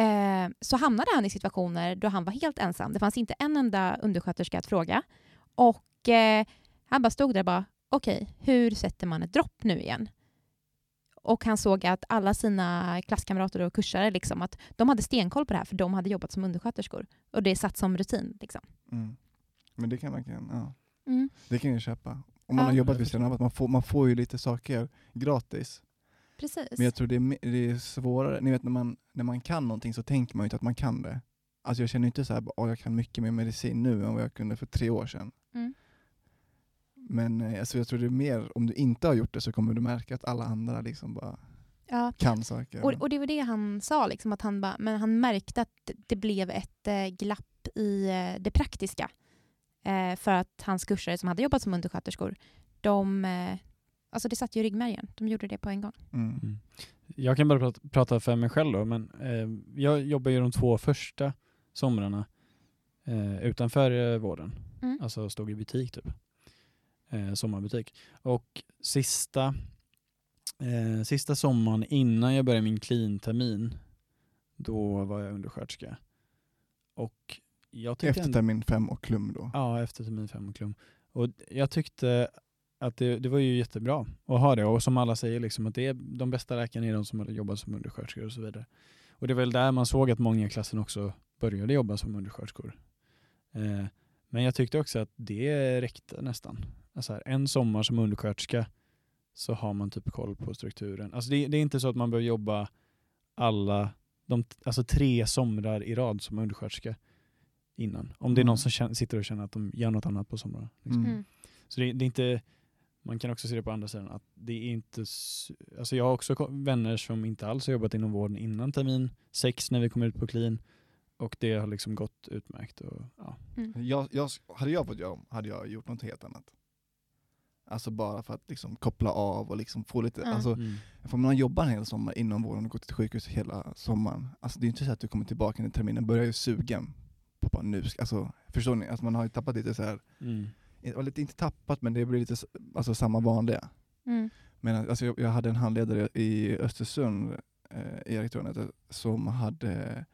eh, så hamnade han i situationer då han var helt ensam. Det fanns inte en enda undersköterska att fråga. Och eh, han bara stod där och bara, okej, hur sätter man ett dropp nu igen? Och han såg att alla sina klasskamrater och kursare, liksom, att de hade stenkoll på det här för de hade jobbat som undersköterskor. Och det satt som rutin. Liksom. Mm. Men det kan man kan, ja. Mm. Det kan jag köpa. Om man Ja. har jobbat vid sidan av, att man får, man får ju lite saker gratis. Precis. Men jag tror det är, det är svårare, ni vet när man, när man kan någonting så tänker man ju inte att man kan det. Alltså jag känner inte så här, att jag kan mycket mer medicin nu än vad jag kunde för tre år sedan. Mm. Men eh, alltså jag tror det är mer, om du inte har gjort det så kommer du märka att alla andra liksom bara Ja. kan saker. Och, och det var det han sa, liksom, att han, bara, men han märkte att det blev ett eh, glapp i eh, det praktiska. Eh, för att hans kursare som hade jobbat som undersköterskor, de, eh, alltså det satt ju i ryggmärgen. De gjorde det på en gång. mm. Mm. Jag kan bara prata, prata för mig själv då, men eh, jag jobbar ju de två första somrarna eh, utanför eh, vården. Mm. Alltså stod i butik typ. Eh, sommarbutik. Och sista, eh, sista sommaren innan jag började min clean-termin, då var jag undersköterska. Och jag tyckte Efter termin fem och klum då. Ja, efter termin fem och klum. Och jag tyckte att det, det var ju jättebra att ha det och som alla säger liksom att det är de bästa läkarna är de som har jobbat som undersköterskor och så vidare. Och det är väl där man såg att många i klassen också började jobba som undersköterskor. Eh, men jag tyckte också att det räckte nästan. Alltså här, en sommar som undersköterska så har man typ koll på strukturen. Alltså det, det är inte så att man behöver jobba alla, de, alltså tre somrar i rad som undersköterska innan. Om det är någon Mm. som känner, sitter och känner att de gör något annat på somrarna. Liksom. Mm. Mm. Så det, det är inte, man kan också se det på andra sidan, att det är inte, alltså jag har också vänner som inte alls har jobbat inom vården innan termin sex när vi kom ut på clean och det har liksom gått utmärkt. Och, ja. Jag, jag, hade jag fått jobb hade jag gjort något helt annat. Alltså bara för att liksom koppla av och liksom få lite, Ja. alltså, Mm. för man jobbar en hel sommar inom vården och går till sjukhus hela sommaren. Alltså det är inte så att du kommer tillbaka när terminen börjar ju sugen på bara nu, alltså förstår ni? Alltså man har ju tappat lite så här, Mm. Lite, inte tappat men det blir lite alltså samma vanliga. Mm. Men alltså jag, jag hade en handledare i Östersund, eh, Erik hette, som hade,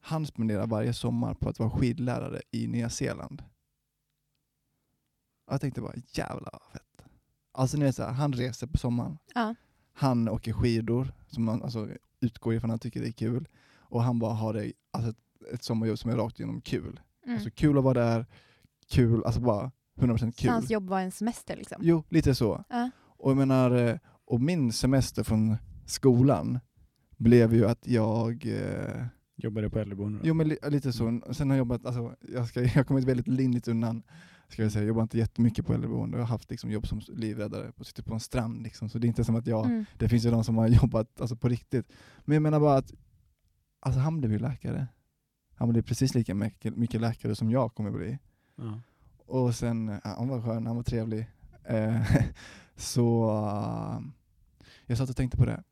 han spenderade varje sommar på att vara skidlärare i Nya Zeeland. Jag tänkte bara jävla vad fett. Alltså ni vet så här, han reser på sommaren, Ja. han åker skidor, som man alltså, utgår ifrån att han tycker det är kul, och han bara har det, alltså ett, ett sommarjobb som är rakt igenom kul. Mm. Alltså kul att vara där, kul, alltså bara 100% Så kul. hans jobb var en semester liksom? Jo, lite så. Ja. Och jag menar, eh, och min semester från skolan blev ju att jag, eh, Jobbade på äldreboende. jo men li, lite så, sen har jag jobbat, alltså jag, ska, [LAUGHS] jag har kommit väldigt lindrigt undan, ska jag säga, jag jobbar inte jättemycket på äldreboende, jag har haft liksom, jobb som livräddare, och sitter på en strand liksom, så det är inte som att jag, Mm. det finns ju de som har [LAUGHS] jobbat alltså, på riktigt. Men jag menar bara att, alltså han blev ju läkare. Han blev precis lika mycket, mycket läkare som jag kommer bli. Ja. Och sen, ja, han var skön, han var trevlig. Eh, [LAUGHS] så uh, jag satt och tänkte på det.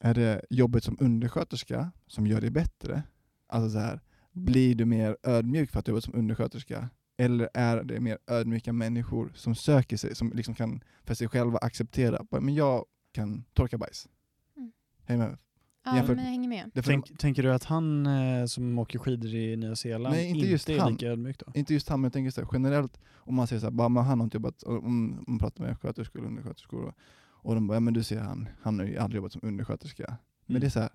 Är det jobbet som undersköterska som gör dig bättre? Alltså så här, blir du mer ödmjuk för att du jobbar som undersköterska? Eller är det mer ödmjuka människor som söker sig, som liksom kan för sig själva acceptera, men jag kan torka bajs. Mm. Häng med? Ja, Jämfört- men jag hänger med. Därför Tänk, tänker du att han eh, som åker skidor i Nya Zeeland Nej, inte inte, just är han. lika ödmjuk då? Inte just han, men jag tänker så här, generellt om man säger så här, bara, men han har inte jobbat, om man pratar med sköterskor och undersköterskor och, och de bara, ja men du ser han, han har ju aldrig jobbat som undersköterska. Men Mm. det är så här,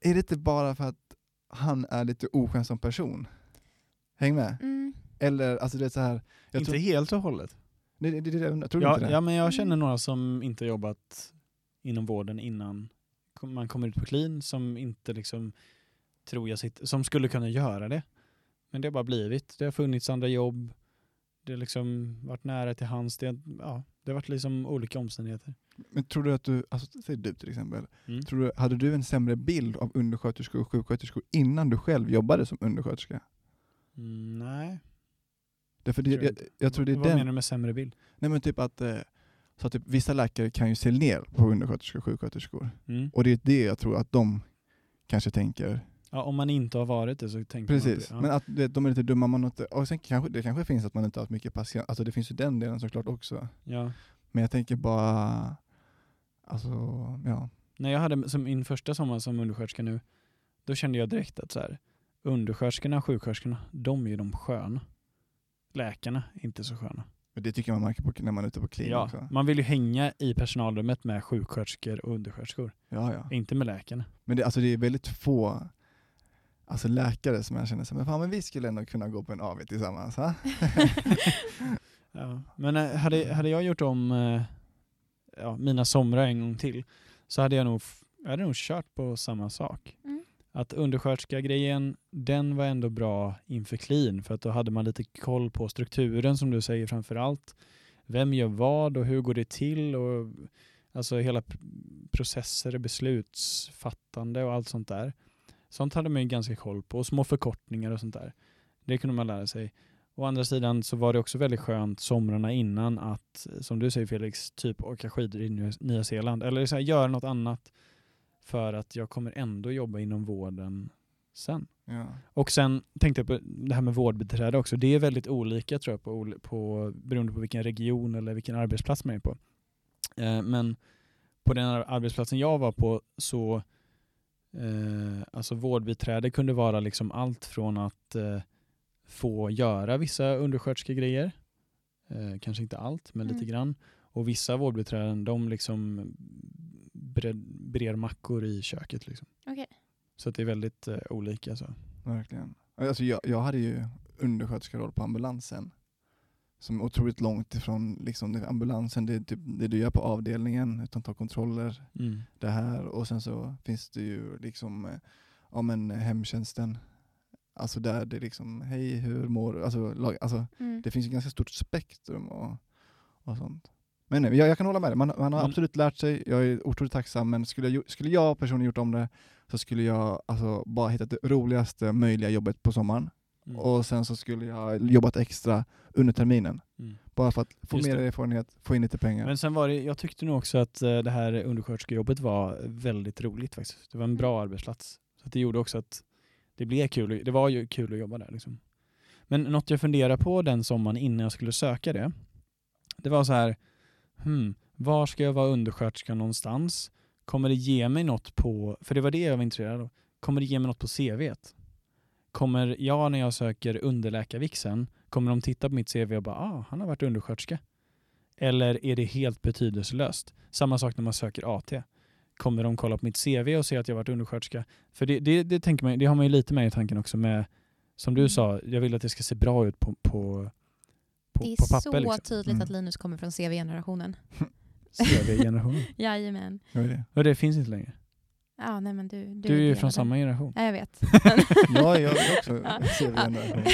är det inte bara för att han är lite oskön som person? Häng med? Mm. Eller, alltså det är så här, jag inte tror, helt och hållet. det, det, det, tror du Ja, inte det? ja, men jag Mm. känner några som inte jobbat inom vården innan man kommer ut på clean som inte liksom tror jag sitter, som skulle kunna göra det. Men det har bara blivit. Det har funnits andra jobb. Det har liksom varit nära till hands. Det, ja, det har varit liksom olika omständigheter. Men tror du att du, alltså säg du till exempel, Mm. tror du, hade du en sämre bild av undersköterskor och sjuksköterskor innan du själv jobbade som undersköterska? Mm, nej. Därför det, jag, inte. jag tror det är Vad den menar du med sämre bild? Nej men typ att, eh, så typ, vissa läkare kan ju se ner på undersköterskor och sjuksköterskor. Mm. Och det är det jag tror att de kanske tänker. Ja, om man inte har varit det så tänker man Precis. Ja. men att vet, de är lite dumma. Man inte, och sen kanske, det kanske finns att man inte har haft mycket patient, alltså det finns ju den delen såklart också. ja. Men jag tänker bara, alltså ja. När jag hade som min första sommar som undersköterska nu, då kände jag direkt att så här, undersköterskorna och sjuksköterskorna, de är ju de sköna. Läkarna är inte så sköna. Men det tycker jag man märker på, när man är ute på klinik Ja, också. man vill ju hänga i personalrummet med sjuksköterskor och undersköterskor, Ja, ja. inte med läkarna. Men det, alltså det är väldigt få alltså läkare som jag känner så men fan men vi skulle ändå kunna gå på en AV tillsammans. Ha? [LAUGHS] Ja. Men eh, hade, hade jag gjort om eh, ja, mina somrar en gång till så hade jag nog, jag hade nog kört på samma sak. Mm. Att undersköterska-grejen, den var ändå bra inför clean för att då hade man lite koll på strukturen som du säger framför allt. Vem gör vad och hur går det till och alltså hela processer processer, beslutsfattande och allt sånt där. Sånt hade man ju ganska koll på och små förkortningar och sånt där. Det kunde man lära sig. Å andra sidan så var det också väldigt skönt somrarna innan att, som du säger Felix, typ åka skidor i Nya- Nya Zeeland eller så här, göra något annat för att jag kommer ändå jobba inom vården sen. Ja. Och sen tänkte jag på det här med vårdbiträde också. Det är väldigt olika tror jag på, på, beroende på vilken region eller vilken arbetsplats man är på. Eh, men på den ar- arbetsplatsen jag var på så eh, alltså vårdbiträde kunde vara liksom allt från att eh, få göra vissa undersköterskegrejer Eh, kanske inte allt, men lite Mm. grann. Och vissa vårdbiträden de liksom bred, brer mackor i köket. Liksom. Okej. Så att det är väldigt eh, olika. Så. Verkligen. Alltså jag, jag hade ju undersköterskeroll på ambulansen. Som är otroligt långt ifrån liksom, ambulansen, det är typ det du gör på avdelningen, utan ta kontroller, Mm. det här. Och sen så finns det ju liksom, eh, ja men hemtjänsten. Alltså där det är liksom, hej hur mår du? Alltså, lag- alltså Mm. det finns ju ganska stort spektrum och, och sånt. Men nej, jag, jag kan hålla med dig, man, man har Men- absolut lärt sig, jag är otroligt tacksam, men skulle jag, skulle jag personligen gjort om det så skulle jag alltså, bara hittat det roligaste möjliga jobbet på sommaren. Mm. Och sen så skulle jag jobbat extra under terminen. Mm. Bara för att få Just mer det. erfarenhet, få in lite pengar. Men sen var det, jag tyckte nog också att eh, det här undersköterskejobbet var väldigt roligt faktiskt. Det var en bra arbetsplats. Så det gjorde också att det blev kul. Det var ju kul att jobba där. Liksom. Men något jag funderade på den sommaren innan jag skulle söka det, det var så här, hmm, var ska jag vara undersköterska någonstans? Kommer det ge mig något på, för det var det jag var intresserad av, kommer det ge mig något på CVt? Kommer jag när jag söker underläkarvixen, kommer de titta på mitt CV och bara, ah, han har varit undersköterska? Eller är det helt betydelselöst? Samma sak när man söker AT. Kommer de kolla på mitt CV och se att jag varit undersköterska? För det, det, det, tänker man, det har man ju lite med i tanken också med, som du Mm. sa, jag vill att det ska se bra ut på, på, på, Det är på papper. så liksom. tydligt Mm. att Linus kommer från CV-generationen. [LAUGHS] CV-generationen. [LAUGHS] Jajamän. Vad är det? Och det finns inte längre. Ja, nej men du, du, Du är ju från samma generation. Ja, jag vet. [LAUGHS] Ja, jag är också. CV-generation.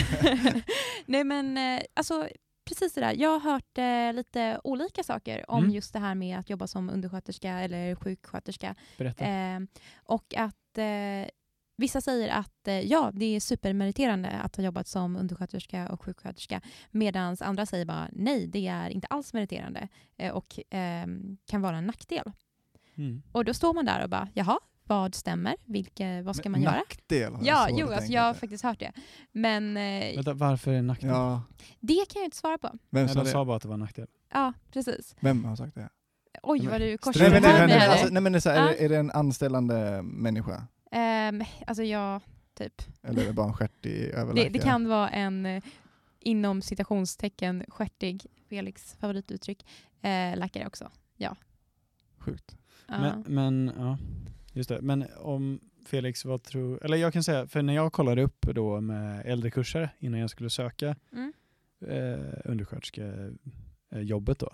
Nej men eh, alltså precis det där. Jag har hört eh, lite olika saker om Mm. just det här med att jobba som undersköterska eller sjuksköterska. Berätta. Eh, och att eh, vissa säger att eh, ja, det är supermeriterande att ha jobbat som undersköterska och sjuksköterska. Medan andra säger bara nej, det är inte alls meriterande eh, och eh, kan vara en nackdel. Mm. Och då står man där och bara jaha, vad stämmer? Vilke, vad ska man Men göra? Nackdel Ja, jo, alltså, jag har faktiskt hört det. Men eh, Vänta, varför är det en nackdel? Ja, det kan jag inte svara på. vem Nej, sa de det? sa bara att det var en nackdel. Ja, precis. Vem har sagt det? Oj, Nej, vad du Nej, korsar men, mig nej, men, alltså, nej, men är, så här, är, Ja. det, är det en anställande människa? Ehm, Alltså ja, typ. Eller är det bara en stjärtig Det, överläkare? det kan vara en eh, inom citationstecken stjärtig, Felix favorituttryck, eh, läkare också. Sjukt. Ja. Men, men, ja, just det. Men om Felix, vad tror... Eller jag kan säga, för när jag kollade upp då med äldrekursare innan jag skulle söka Mm. eh, undersköterskejobbet då,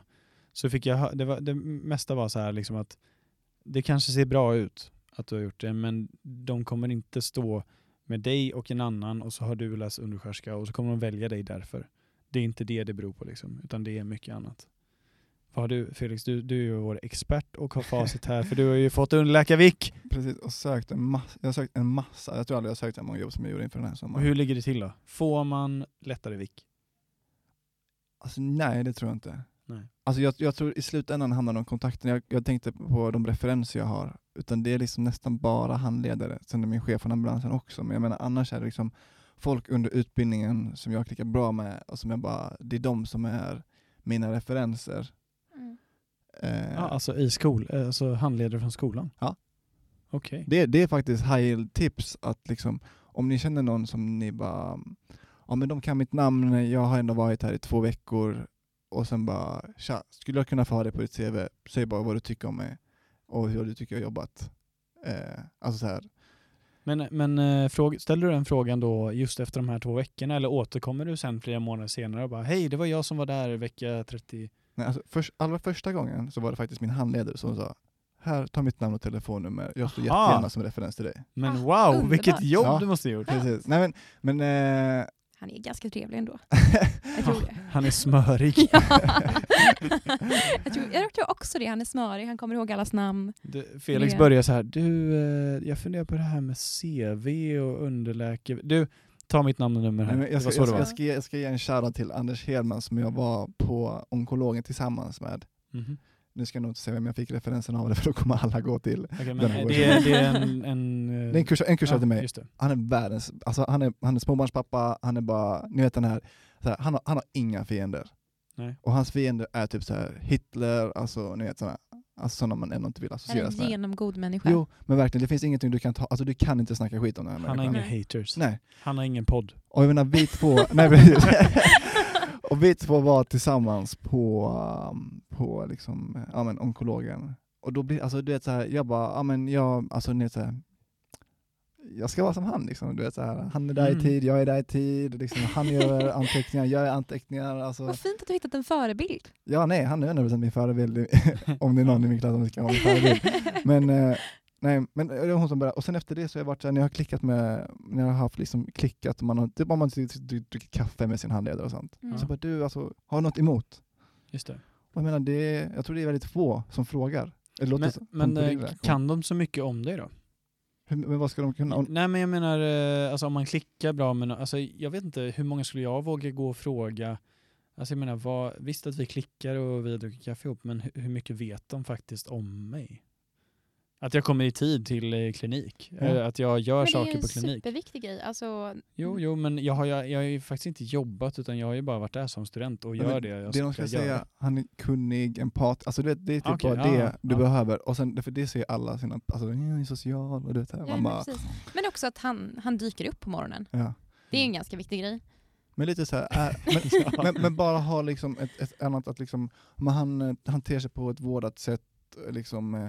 så fick jag det, var, det mesta var så här liksom att det kanske ser bra ut att du har gjort det, men de kommer inte stå med dig och en annan och så har du läst undersköterska och så kommer de välja dig därför. Det är inte det det beror på liksom, utan det är mycket annat. Vad har du, Felix, du, du är ju vår expert och har facit här, för du har ju fått underläkarvik. [LAUGHS] Precis, och sökt en massa, jag har sökt en massa, jag tror aldrig jag har sökt så många jobb som jag gjorde inför den här Och sommaren. hur ligger det till då? Får man lättare vik? Alltså, nej, det tror jag inte. Nej. Alltså, jag, jag tror i slutändan handlar det om kontakten. Jag, jag tänkte på de referenser jag har. Utan det är liksom nästan bara handledare. Sen är min chef från ambulansen också. Men jag menar annars är det liksom folk under utbildningen som jag klickar bra med och som jag bara, det är de som är mina referenser. Mm. Eh, Ja, alltså i skol, eh, alltså handledare från skolan? Ja. Okej. det, det är faktiskt high tips att liksom, om ni känner någon som ni bara, ja men de kan mitt namn, jag har ändå varit här i två veckor och sen bara, tja, skulle jag kunna få ha det på ditt CV? Säg bara vad du tycker om mig och hur du tycker jag har jobbat. Eh, alltså så här. Men, men eh, fråg, ställer du den frågan då just efter de här två veckorna eller återkommer du sen flera månader senare och bara hej, det var jag som var där vecka 30? Nej, alltså först, allra första gången så var det faktiskt min handledare som sa, här, ta mitt namn och telefonnummer, jag står jättegärna som referens till dig. Men wow, vilket jobb Ja. du måste ha gjort. Precis. Nej men, men eh, Han är ganska trevlig ändå. [LAUGHS] Jag tror det. Han är smörig. [LAUGHS] Ja. [LAUGHS] jag, tror, jag tror också det. Han är smörig, han kommer ihåg allas namn. Du, Felix Det- börjar så här, du, eh, jag funderar på det här med CV och underläkare. Du, ta mitt namn och nummer här. Nej, jag, ska, jag, ska, jag, ska, jag ska ge en shoutout till Anders Hedman som jag var på onkologen tillsammans med. Mhm. Nu ska jag nog inte säga vem jag fick referensen av det [LAUGHS] för då kommer alla gå till. Men Den här det, är, det är en... en eh, Det är en kurs, en kurs ja, till mig. Han är världens, alltså han är, han är småbarnspappa, han är bara, ni vet den här, så här han, har, han har inga fiender. Nej. Och hans fiender är typ så här Hitler, alltså ni vet sådana, alltså sådana man ändå inte vill Han är associeras en med. genomgod människa. Jo, men verkligen, det finns ingenting du kan ta, alltså du kan inte snacka skit om den här Han har inga haters. Nej. Han har ingen podd. Och jag menar vi två, [LAUGHS] nej. [LAUGHS] och vi två var tillsammans på, um, på liksom, ja, men, onkologen. Och då blir, alltså du vet så här, jag bara, ja men jag, alltså ni vet så här, jag ska vara som han liksom, du vet så här, han är där Mm. i tid, jag är där i tid, liksom, han gör [LAUGHS] anteckningar, jag gör anteckningar. Alltså, Vad fint att du hittat en förebild. ja nej, han är 100% min förebild, [LAUGHS] om det är någon i min klass som ska vara min förebild. [LAUGHS] Men, eh, nej, men det var hon som började. Och sen efter det så har jag varit så här, när jag har klickat med, när jag har haft liksom klickat, och man har, typ om man dricker kaffe med sin handledare och sånt. Mm. Så bara du, alltså, har du något emot? Just det. Och jag menar, det, är- jag tror det är väldigt få som frågar. Det låter Men, men eh, kan de så mycket om dig då? Hur, men vad ska de kunna? Nej men jag menar, eh, alltså om man klickar bra, men alltså, jag vet inte hur många skulle jag våga gå och fråga? Alltså jag menar, vad, visst att vi klickar och vi dricker kaffe ihop, men hur, hur mycket vet de faktiskt om mig? Att jag kommer i tid till eh, klinik. Eller att jag gör Men det är saker ju en på klinik. superviktig grej. Alltså, Jo, jo, men jag har, ju- jag har ju faktiskt inte jobbat utan jag har ju bara varit där som student och Men gör det jag det ska, de ska göra. säga, han är kunnig, empat, alltså det, det är typ Okej, bara ja, det du ja. behöver. Och sen, för det ser alla sina, alltså jag är social och du vet, ja, man men, bara, men också att han, han dyker upp på morgonen. ja. Det är en ganska viktig grej. Men lite så här, [LAUGHS] är, men, men, men bara ha liksom ett, ett annat, att liksom, men han eh, hanterar sig på ett vårdat sätt, liksom, eh,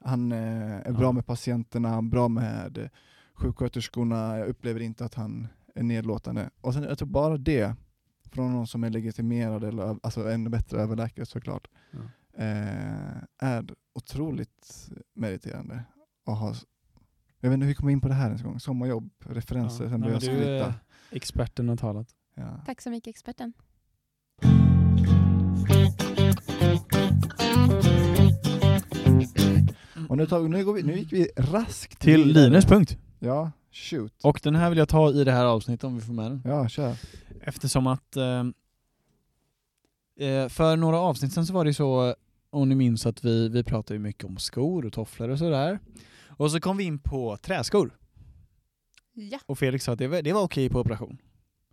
han eh, är bra Ja. med patienterna, bra med eh, sjuksköterskorna, jag upplever inte att han är nedlåtande. Och sen, jag tror bara det, från någon som är legitimerad, eller alltså ännu bättre överläkare såklart, Ja. eh, är otroligt meriterande. att ha jag vet inte hur vi kom in på det här ens en gång, sommarjobb, referenser, Ja. sen började jag du, skryta. eh, Experten har talat. Ja. Tack så mycket experten. Och nu, tar, vi- nu, går vi, nu gick vi raskt Till vidare. Linus punkt. Ja, shoot. Och den här vill jag ta i det här avsnittet om vi får med den. Ja, kör. Eftersom att eh, eh, för några avsnitt sen så var det ju så, om ni minns att vi, vi pratade ju mycket om skor och tofflor och sådär. Och så kom vi in på träskor. Ja. Och Felix sa att det var, det var okej på operation.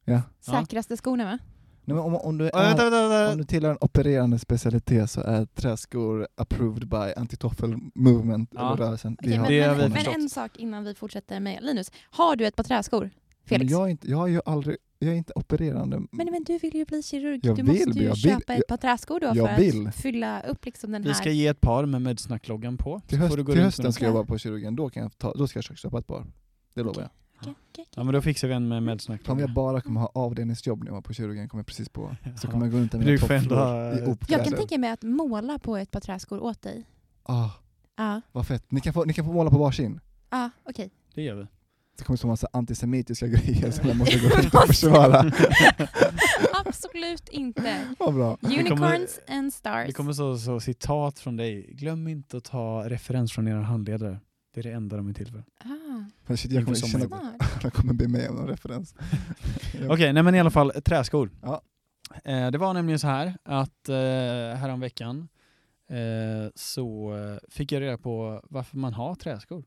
Ja. Säkraste skorna va? Nej, men om, om, du vänta, är, vänta, vänta. om du tillhör en opererande specialitet så är träskor approved by antitoffel movement, Ja. eller rörelsen. Okej, men, men, men förstått. en sak innan vi fortsätter med Linus. Har du ett par träskor? Men Felix? jag, är inte, jag, är ju aldrig, jag är inte opererande. Men, men du vill ju bli kirurg. Jag du vill, måste ju jag vill. köpa ett par träskor då Jag för vill. att fylla upp liksom den här... Vi ska ge ett par med Medsnack-loggan på. till höst, får du gå till hösten ska jag vara på kirurgen, då, kan jag ta, då ska jag köpa ett par. Det lovar jag. Ja men då fixar vi en med Om jag bara kommer ha avdelningsjobb när jag var på kirurgen, kommer jag precis på. [LAUGHS] Så kommer jag gå runt med Du mina får ändå tofflor ha- i Jag kan opkläder. tänka mig att måla på ett par träskor åt dig. Ah, Ja, vad fett. Ni kan, få, ni kan få måla på varsin. ja okej. Det gör vi. Det kommer så massa antisemitiska [LAUGHS] grejer som jag måste gå [LAUGHS] runt och försvara. Absolut inte. Vad bra. kommer- Unicorns and stars. Det kommer så, så citat från dig. Glöm inte att ta referens från era handledare. Det är det enda de är till för. Ah, Men shit, jag kommer att [LAUGHS] jag kommer be mig om någon referens. [LAUGHS] Okej, [LAUGHS] nej men i alla fall träskor. Ja. Eh, det var nämligen så här att eh, häromveckan eh, så eh, fick jag reda på varför man har träskor.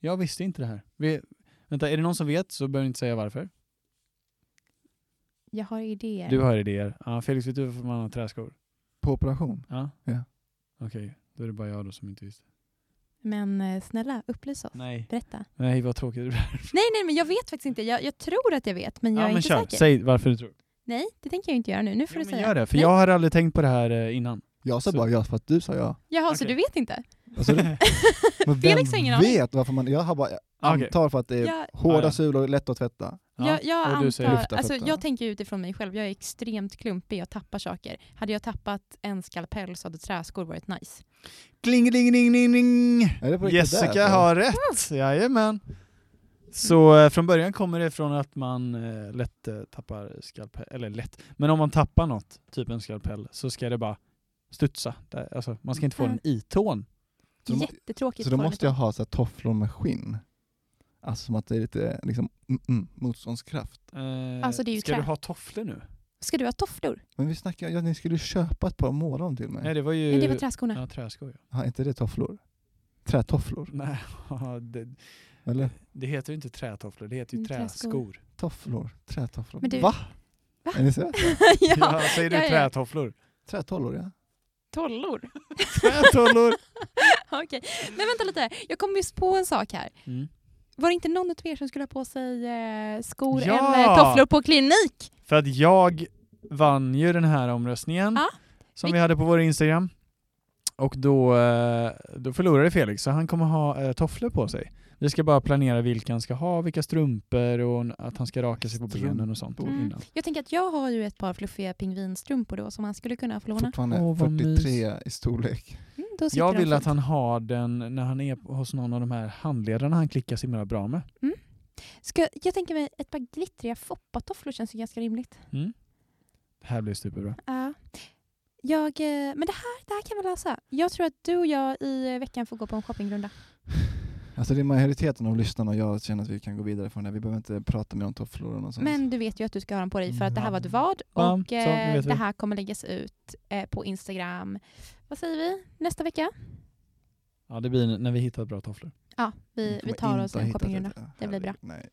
Jag visste inte det här. Vi, vänta, är det någon som vet så behöver ni inte säga varför. jag har idéer. Du har idéer. Ja, Felix, vet du varför man har träskor? På operation? Ja? Ja. Okej, då är det bara jag då som inte visste. Men eh, snälla, upplys oss. Nej. Berätta. Nej, vad tråkigt det blir. [LAUGHS] Nej, nej, men jag vet faktiskt inte. Jag, jag tror att jag vet, men jag Ja, är men inte kör. säker. Säg varför du tror. Nej, det tänker jag inte göra nu. Nu får Ja, du säga. gör det, för Nej. jag har aldrig tänkt på det här eh, innan. Jag sa Så- bara ja för att du sa ja. Jaha, så Okej. du vet inte? Alltså, det- [LAUGHS] men Felix har ingen aning. vet varför man, jag har bara Okej. antar för att det är Jag, hårda Ja, ja. sulor, lätt att tvätta. Ja, jag, jag, och du säger antar, alltså, jag tänker utifrån mig själv. Jag är extremt klumpig och tappar saker. Hade jag tappat en skalpell så hade träskor varit nice. Kling, ding, ding, ding, ding. Jessica därför? har rätt, jajamän. Så eh, från början kommer det från att man eh, lätt eh, tappar skalpell, eller lätt, men om man tappar något, typ en skalpell, så ska det bara studsa. Där, alltså, man ska inte få Mm. den i tån. Så Jättetråkigt. Så då måste jag ha så här tofflor med skinn. Alltså som att det är lite liksom, mm, mm, motståndskraft. Eh, Alltså, det är ju ska trä. du ha tofflor nu? Ska du ha tofflor? Men vi snackar, ja, ni skulle ju köpa ett par och måla dem till mig. Nej det var ju... Nej, det var träskorna. Ja, träskor ja. Har inte det tofflor? Trätofflor? Nej, [LAUGHS] det, Eller? det heter ju inte trätofflor, det heter ju Mm, träskor. träskor. Tofflor? Trätofflor? Men du- Va? Va? Är ni så? [LAUGHS] ja, Ja, säger du ja, ja. trätofflor? Trätollor ja. tollor. Trätollor! [LAUGHS] Okej, men vänta lite. Jag kom just på en sak här. Mm. Var det inte någon av er som skulle ha på sig eh, skor Ja! eller tofflor på klinik? För att jag vann ju den här omröstningen Ja. som Vi- vi hade på vår Instagram. Och då, eh, då förlorade Felix, så han kommer ha eh, tofflor på sig. Vi ska bara planera vilka han ska ha, vilka strumpor och att han ska raka sig på benen och sånt. Mm. innan. Jag tänker att jag har ju ett par fluffiga pingvinstrumpor då som han skulle kunna få låna. Fortfarande vad 43 i storlek. Mm, då sitter Jag vill att han har den när han är hos någon av de här handledarna han klickar så himla bra med. Ska, jag tänker mig ett par glittriga foppatofflor känns ju ganska rimligt. Mm. Det här blir superbra. Ja. Jag, eh, men det här, det här kan vi lösa. Jag tror att du och jag i veckan får gå på en shoppingrunda. [SIGHS] Alltså det är majoriteten av lyssnarna och jag känner att vi kan gå vidare från det. Vi behöver inte prata mer om tofflor och något. Men du vet ju att du ska ha dem på dig för att det här Ja. var ett vad Ja, och så, det eh, det här kommer läggas ut eh, på Instagram. Vad säger vi? Nästa vecka? Ja, det blir när vi hittar bra tofflor. Ja, vi, vi tar oss en shoppingrunda. Det blir bra. Nej.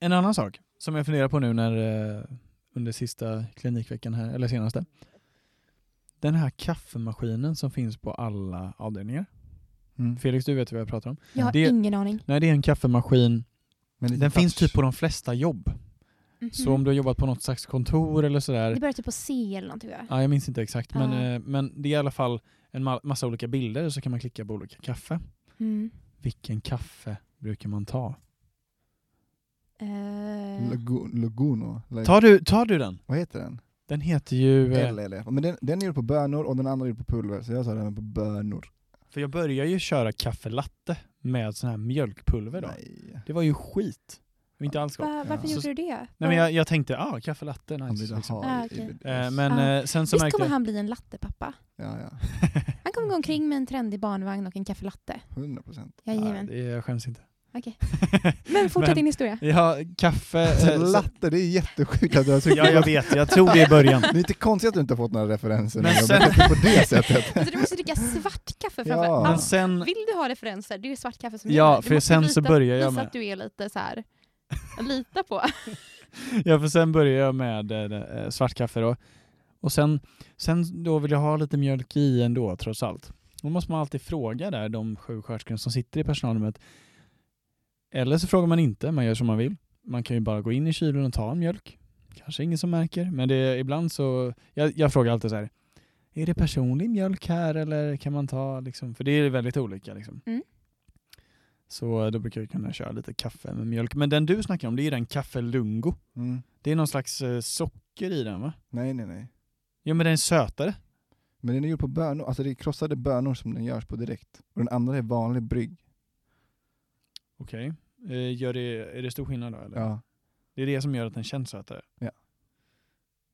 En annan sak som jag funderar på nu när eh, under sista klinikveckan här, eller senaste. Den här kaffemaskinen som finns på alla avdelningar. Mm. Felix, du vet vad jag pratar om. Jag har Det- ingen aning. Nej, det är en kaffemaskin. Den finns touch. typ på de flesta jobb. Mhm. Så om du har jobbat på något slags kontor eller sådär. Det börjar typ på C eller någonting va? Ja, jag minns inte exakt, men, eh, men det är i alla fall en ma- massa olika bilder så kan man klicka på olika kaffe. Mm. Vilken kaffe brukar man ta? Eh, Lagu- Laguno. Like, Tar du, tar du den? vad heter den? Den heter ju... eh, L, L, Men den, den är gjord på bönor och den andra är gjord på pulver, så jag sa den på bönor. För jag började ju köra kaffe latte med sån här mjölkpulver då. Nej. Det var ju skit. Inte alls gott. va, varför Ja. gjorde du det? Nej men jag, jag tänkte, ah, kaffe latte, Han nice. Liksom. ha Ah, i- Eh, men Ah. eh, sen så Visst märkte kommer han bli en lattepappa? Ja, ja. [LAUGHS] Han kommer gå omkring med en trendig barnvagn och en kaffelatte. 100 procent. ja, Jajamän. det, jag skäms inte. Okej. [LAUGHS] Men fortsätt din historia. Ja, kaffe... [LAUGHS] eh, så- Latte, det är jättesjukt att du har ja, jag vet. Jag tog det i början. Det är inte konstigt att du inte har fått några referenser Men du sen- på det sättet. Alltså, du måste dricka svart kaffe framför Ja. Men sen... Vill du ha referenser, det är svart kaffe som Ja, gäller. Du för måste sen så börjar jag visa med- att du är lite så här. Lita på. [LAUGHS] Ja, för sen började jag med eh, svartkaffe då. Och sen, sen då vill jag ha lite mjölk i ändå, trots allt. Då måste man alltid fråga där, de sjuksköterskorna som sitter i personalrummet. Eller så frågar man inte, man gör som man vill. Man kan ju bara gå in i kylen och ta en mjölk. Kanske ingen som märker, men det är ibland så... Jag, jag frågar alltid så här. Är det personlig mjölk här eller kan man ta liksom? För det är väldigt olika liksom. Mm. Så då brukar jag kunna köra lite kaffe med mjölk. Men den du snackar om, det är den kaffe lungo. Mm. Det är någon slags eh, socker i den va? Nej, nej, nej. Jo men den är sötare. Men den är gjord på bönor, alltså det är krossade bönor som den görs på direkt. Och den andra är vanlig brygg. Okej. Eh, gör det, är det stor skillnad då eller? Ja. Det är det som gör att den känns sötare.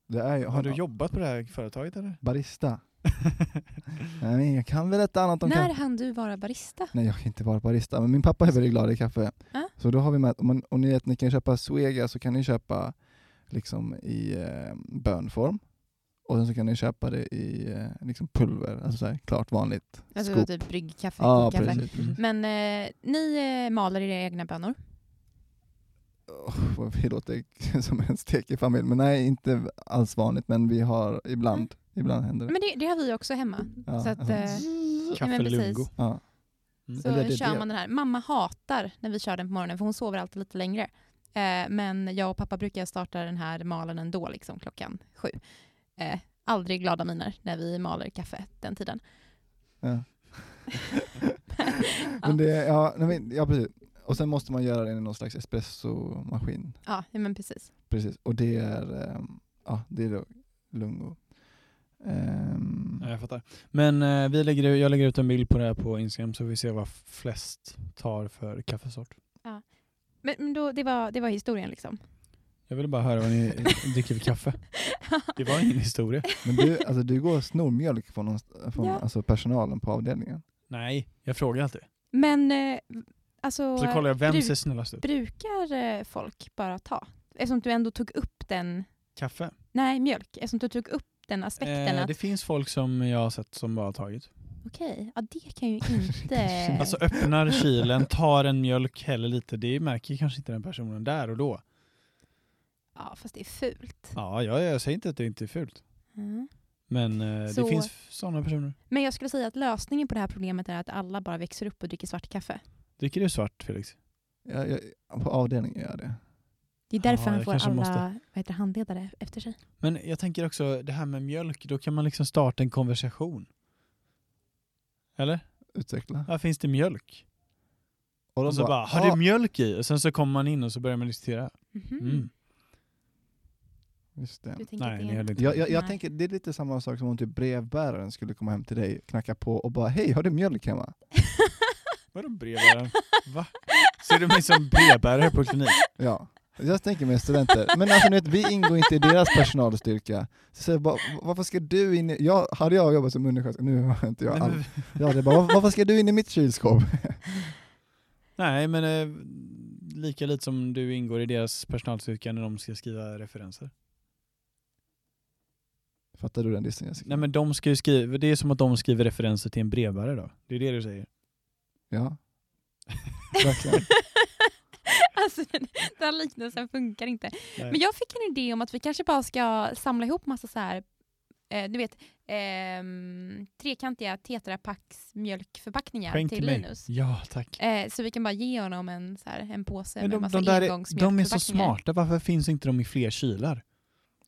Det är ju, Har du jobbat på det här företaget eller? Barista. [LAUGHS] Nej, jag kan väl ett annat om När kaffe. hann du vara barista? Nej jag kan inte vara barista, men min pappa är väldigt glad i kaffe. Ja. Så då har vi med, om, man, om ni vet, ni kan köpa Suega så kan ni köpa liksom i eh, bönform. Och sen så kan ni köpa det i eh, liksom pulver, alltså så här, klart vanligt Alltså skop. typ bryggkaffe, Ja, kokkaffe. precis. precis. Men eh, ni eh, maler era egna bönor? Oh, [LAUGHS] vad vi låter [LAUGHS] som en stekig familj, men nej inte alls vanligt, men vi har ibland, ibland händer det. Men det, det har vi också hemma. Ja, så att, eh, ja. Mm. Så Eller det- kör det- man den här. Mamma hatar när vi kör den på morgonen för hon sover alltid lite längre. Eh, men jag och pappa brukar starta den här malen ändå liksom klockan sju. Eh, aldrig glada miner när vi maler kaffe den tiden. Ja. [LAUGHS] Men det, ja, nej, men, ja, precis. Och sen måste man göra det i någon slags espressomaskin. Ja, ja, men precis. Precis. Och det är, ehm, ja, det är då lungo. Ehm, Ja, jag fattar. Men eh, vi lägger, jag lägger ut en bild på det här på Instagram så vi ser vad flest tar för kaffesort. Men, men då, det, var, det var historien liksom. Jag ville bara höra vad ni [LAUGHS] dricker för kaffe. Det var ingen historia. Men du, alltså, du går och snor mjölk från, någon, från Ja. alltså, personalen på avdelningen. Nej, jag frågar alltid. Men eh, alltså, Så kollar jag vem ser snällast ut. brukar eh, folk bara ta? Eftersom du ändå tog upp den, Kaffe. nej mjölk, eftersom du tog upp den aspekten Eh, att det finns folk som jag har sett som bara har tagit. okej, ja det kan ju inte... [LAUGHS] Alltså öppnar kylen, tar en mjölk, häller lite. Det märker kanske inte den personen där och då. ja fast det är fult. Ja, jag, jag säger inte att det inte är fult. Mm. Men eh, Så- det finns sådana personer. Men jag skulle säga att lösningen på det här problemet är att alla bara växer upp och dricker svart kaffe. Dricker du svart Felix? Jag, jag, på avdelningen gör jag det. Det är därför Ja, han får alla måste. vad heter, handledare efter sig. Men jag tänker också, det här med mjölk, då kan man liksom starta en konversation. Eller? Utveckla. Här finns det mjölk. Och de Och så bara, har "Ah, det mjölk i? Och sen så kommer man in och så börjar man diskutera. Mhm. Mm. Just det. Du tänker Nej, det inte. Jag, jag, jag Nej. tänker, det är lite samma sak som om typ brevbäraren skulle komma hem till dig, knacka på och bara hej, har du mjölk hemma? [LAUGHS] Vadå brevbärare? Va? Ser du mig som brevbärare på klinik? Ja. Jag tänker med studenter, men alltså vet, vi ingår inte i deras personalstyrka. Så jag bara, varför ska du in i, jag, hade jag jobbat som undersköterska, nu har inte jag all, men, ja, det är bara, "Var- varför ska du in i mitt kylskåp? nej, men eh, lika lite som du ingår i deras personalstyrka när de ska skriva referenser. Fattar du den dissen Jessica? Nej men de ska ju skriva, det är som att de skriver referenser till en brevbärare då. Det är det du säger. Ja. [LAUGHS] Verkligen. alltså, den, den här liknelsen funkar inte. Nej. Men jag fick en idé om att vi kanske bara ska samla ihop massa så här, eh, du vet, ehm, trekantiga Tetra Paks mjölkförpackningar Skänk till mig. Linus. Ja, tack. Eh, så vi kan bara ge honom en, så här, en påse Men med de, massa de, där är, de är så engångsmjölkförpackningar. smarta, varför finns inte de i fler kylar?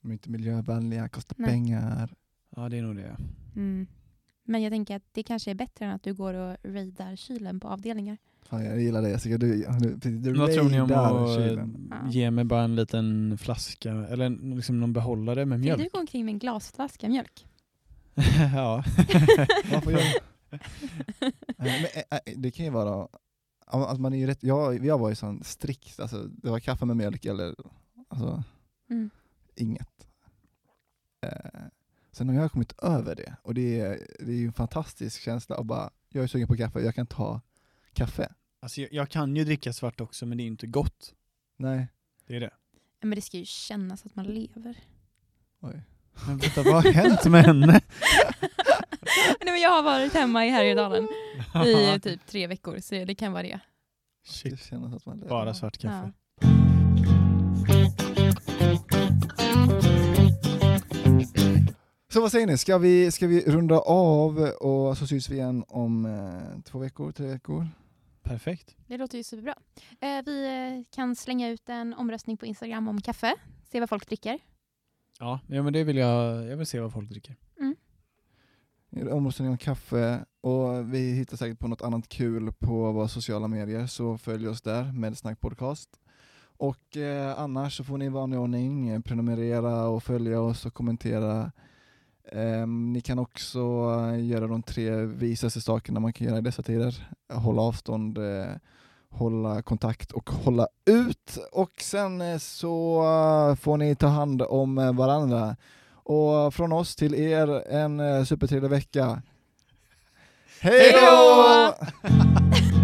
De är inte miljövänliga, kostar Nej. pengar. Ja, det är nog det. Mm. Men jag tänker att det kanske är bättre än att du går och raidar kylen på avdelningar. Fan, jag gillar det Jessica, du, du, du Vad tror ni om att kylen. Ja. ge mig bara en liten flaska, eller liksom någon behållare med mjölk? du gå omkring med en glasflaska mjölk? [LAUGHS] ja. [LAUGHS] Varför [LAUGHS] Nej, men, äh, äh, det kan ju vara, att man är ju rätt, jag, jag var ju sån strikt, alltså, det var kaffe med mjölk eller alltså, Mm. inget. Sen har jag kommit över det och det är, det är ju en fantastisk känsla att bara, jag är sugen på kaffe, jag kan ta kaffe. Alltså, jag, jag kan ju dricka svart också, men det är inte gott. Nej, Det är det. Men det ska ju kännas att man lever. oj. Men vänta, vad har hänt med henne? [LAUGHS] Nej, men jag har varit hemma i Härjedalen i typ tre veckor, så det kan vara det. Shit, Det känns att man lever. bara svart kaffe. Ja. Så vad säger ni, ska vi, ska vi runda av och så syns vi igen om eh, två veckor, tre veckor? Perfekt. Det låter ju superbra. Eh, vi eh, kan slänga ut en omröstning på Instagram om kaffe, se vad folk dricker. Ja, ja men det vill jag, jag vill se vad folk dricker. Omröstning om kaffe och vi hittar säkert på något annat kul på våra sociala medier så följ oss där med Snack Podcast. Och eh, annars så får ni i vanlig ordning prenumerera och följa oss och kommentera. Ehm, ni kan också göra de tre visaste sakerna man kan göra i dessa tider. Hålla avstånd, eh, hålla kontakt och hålla ut. Och sen eh, så eh, får ni ta hand om varandra. Och från oss till er en supertrevlig vecka. Hej då! [LAUGHS]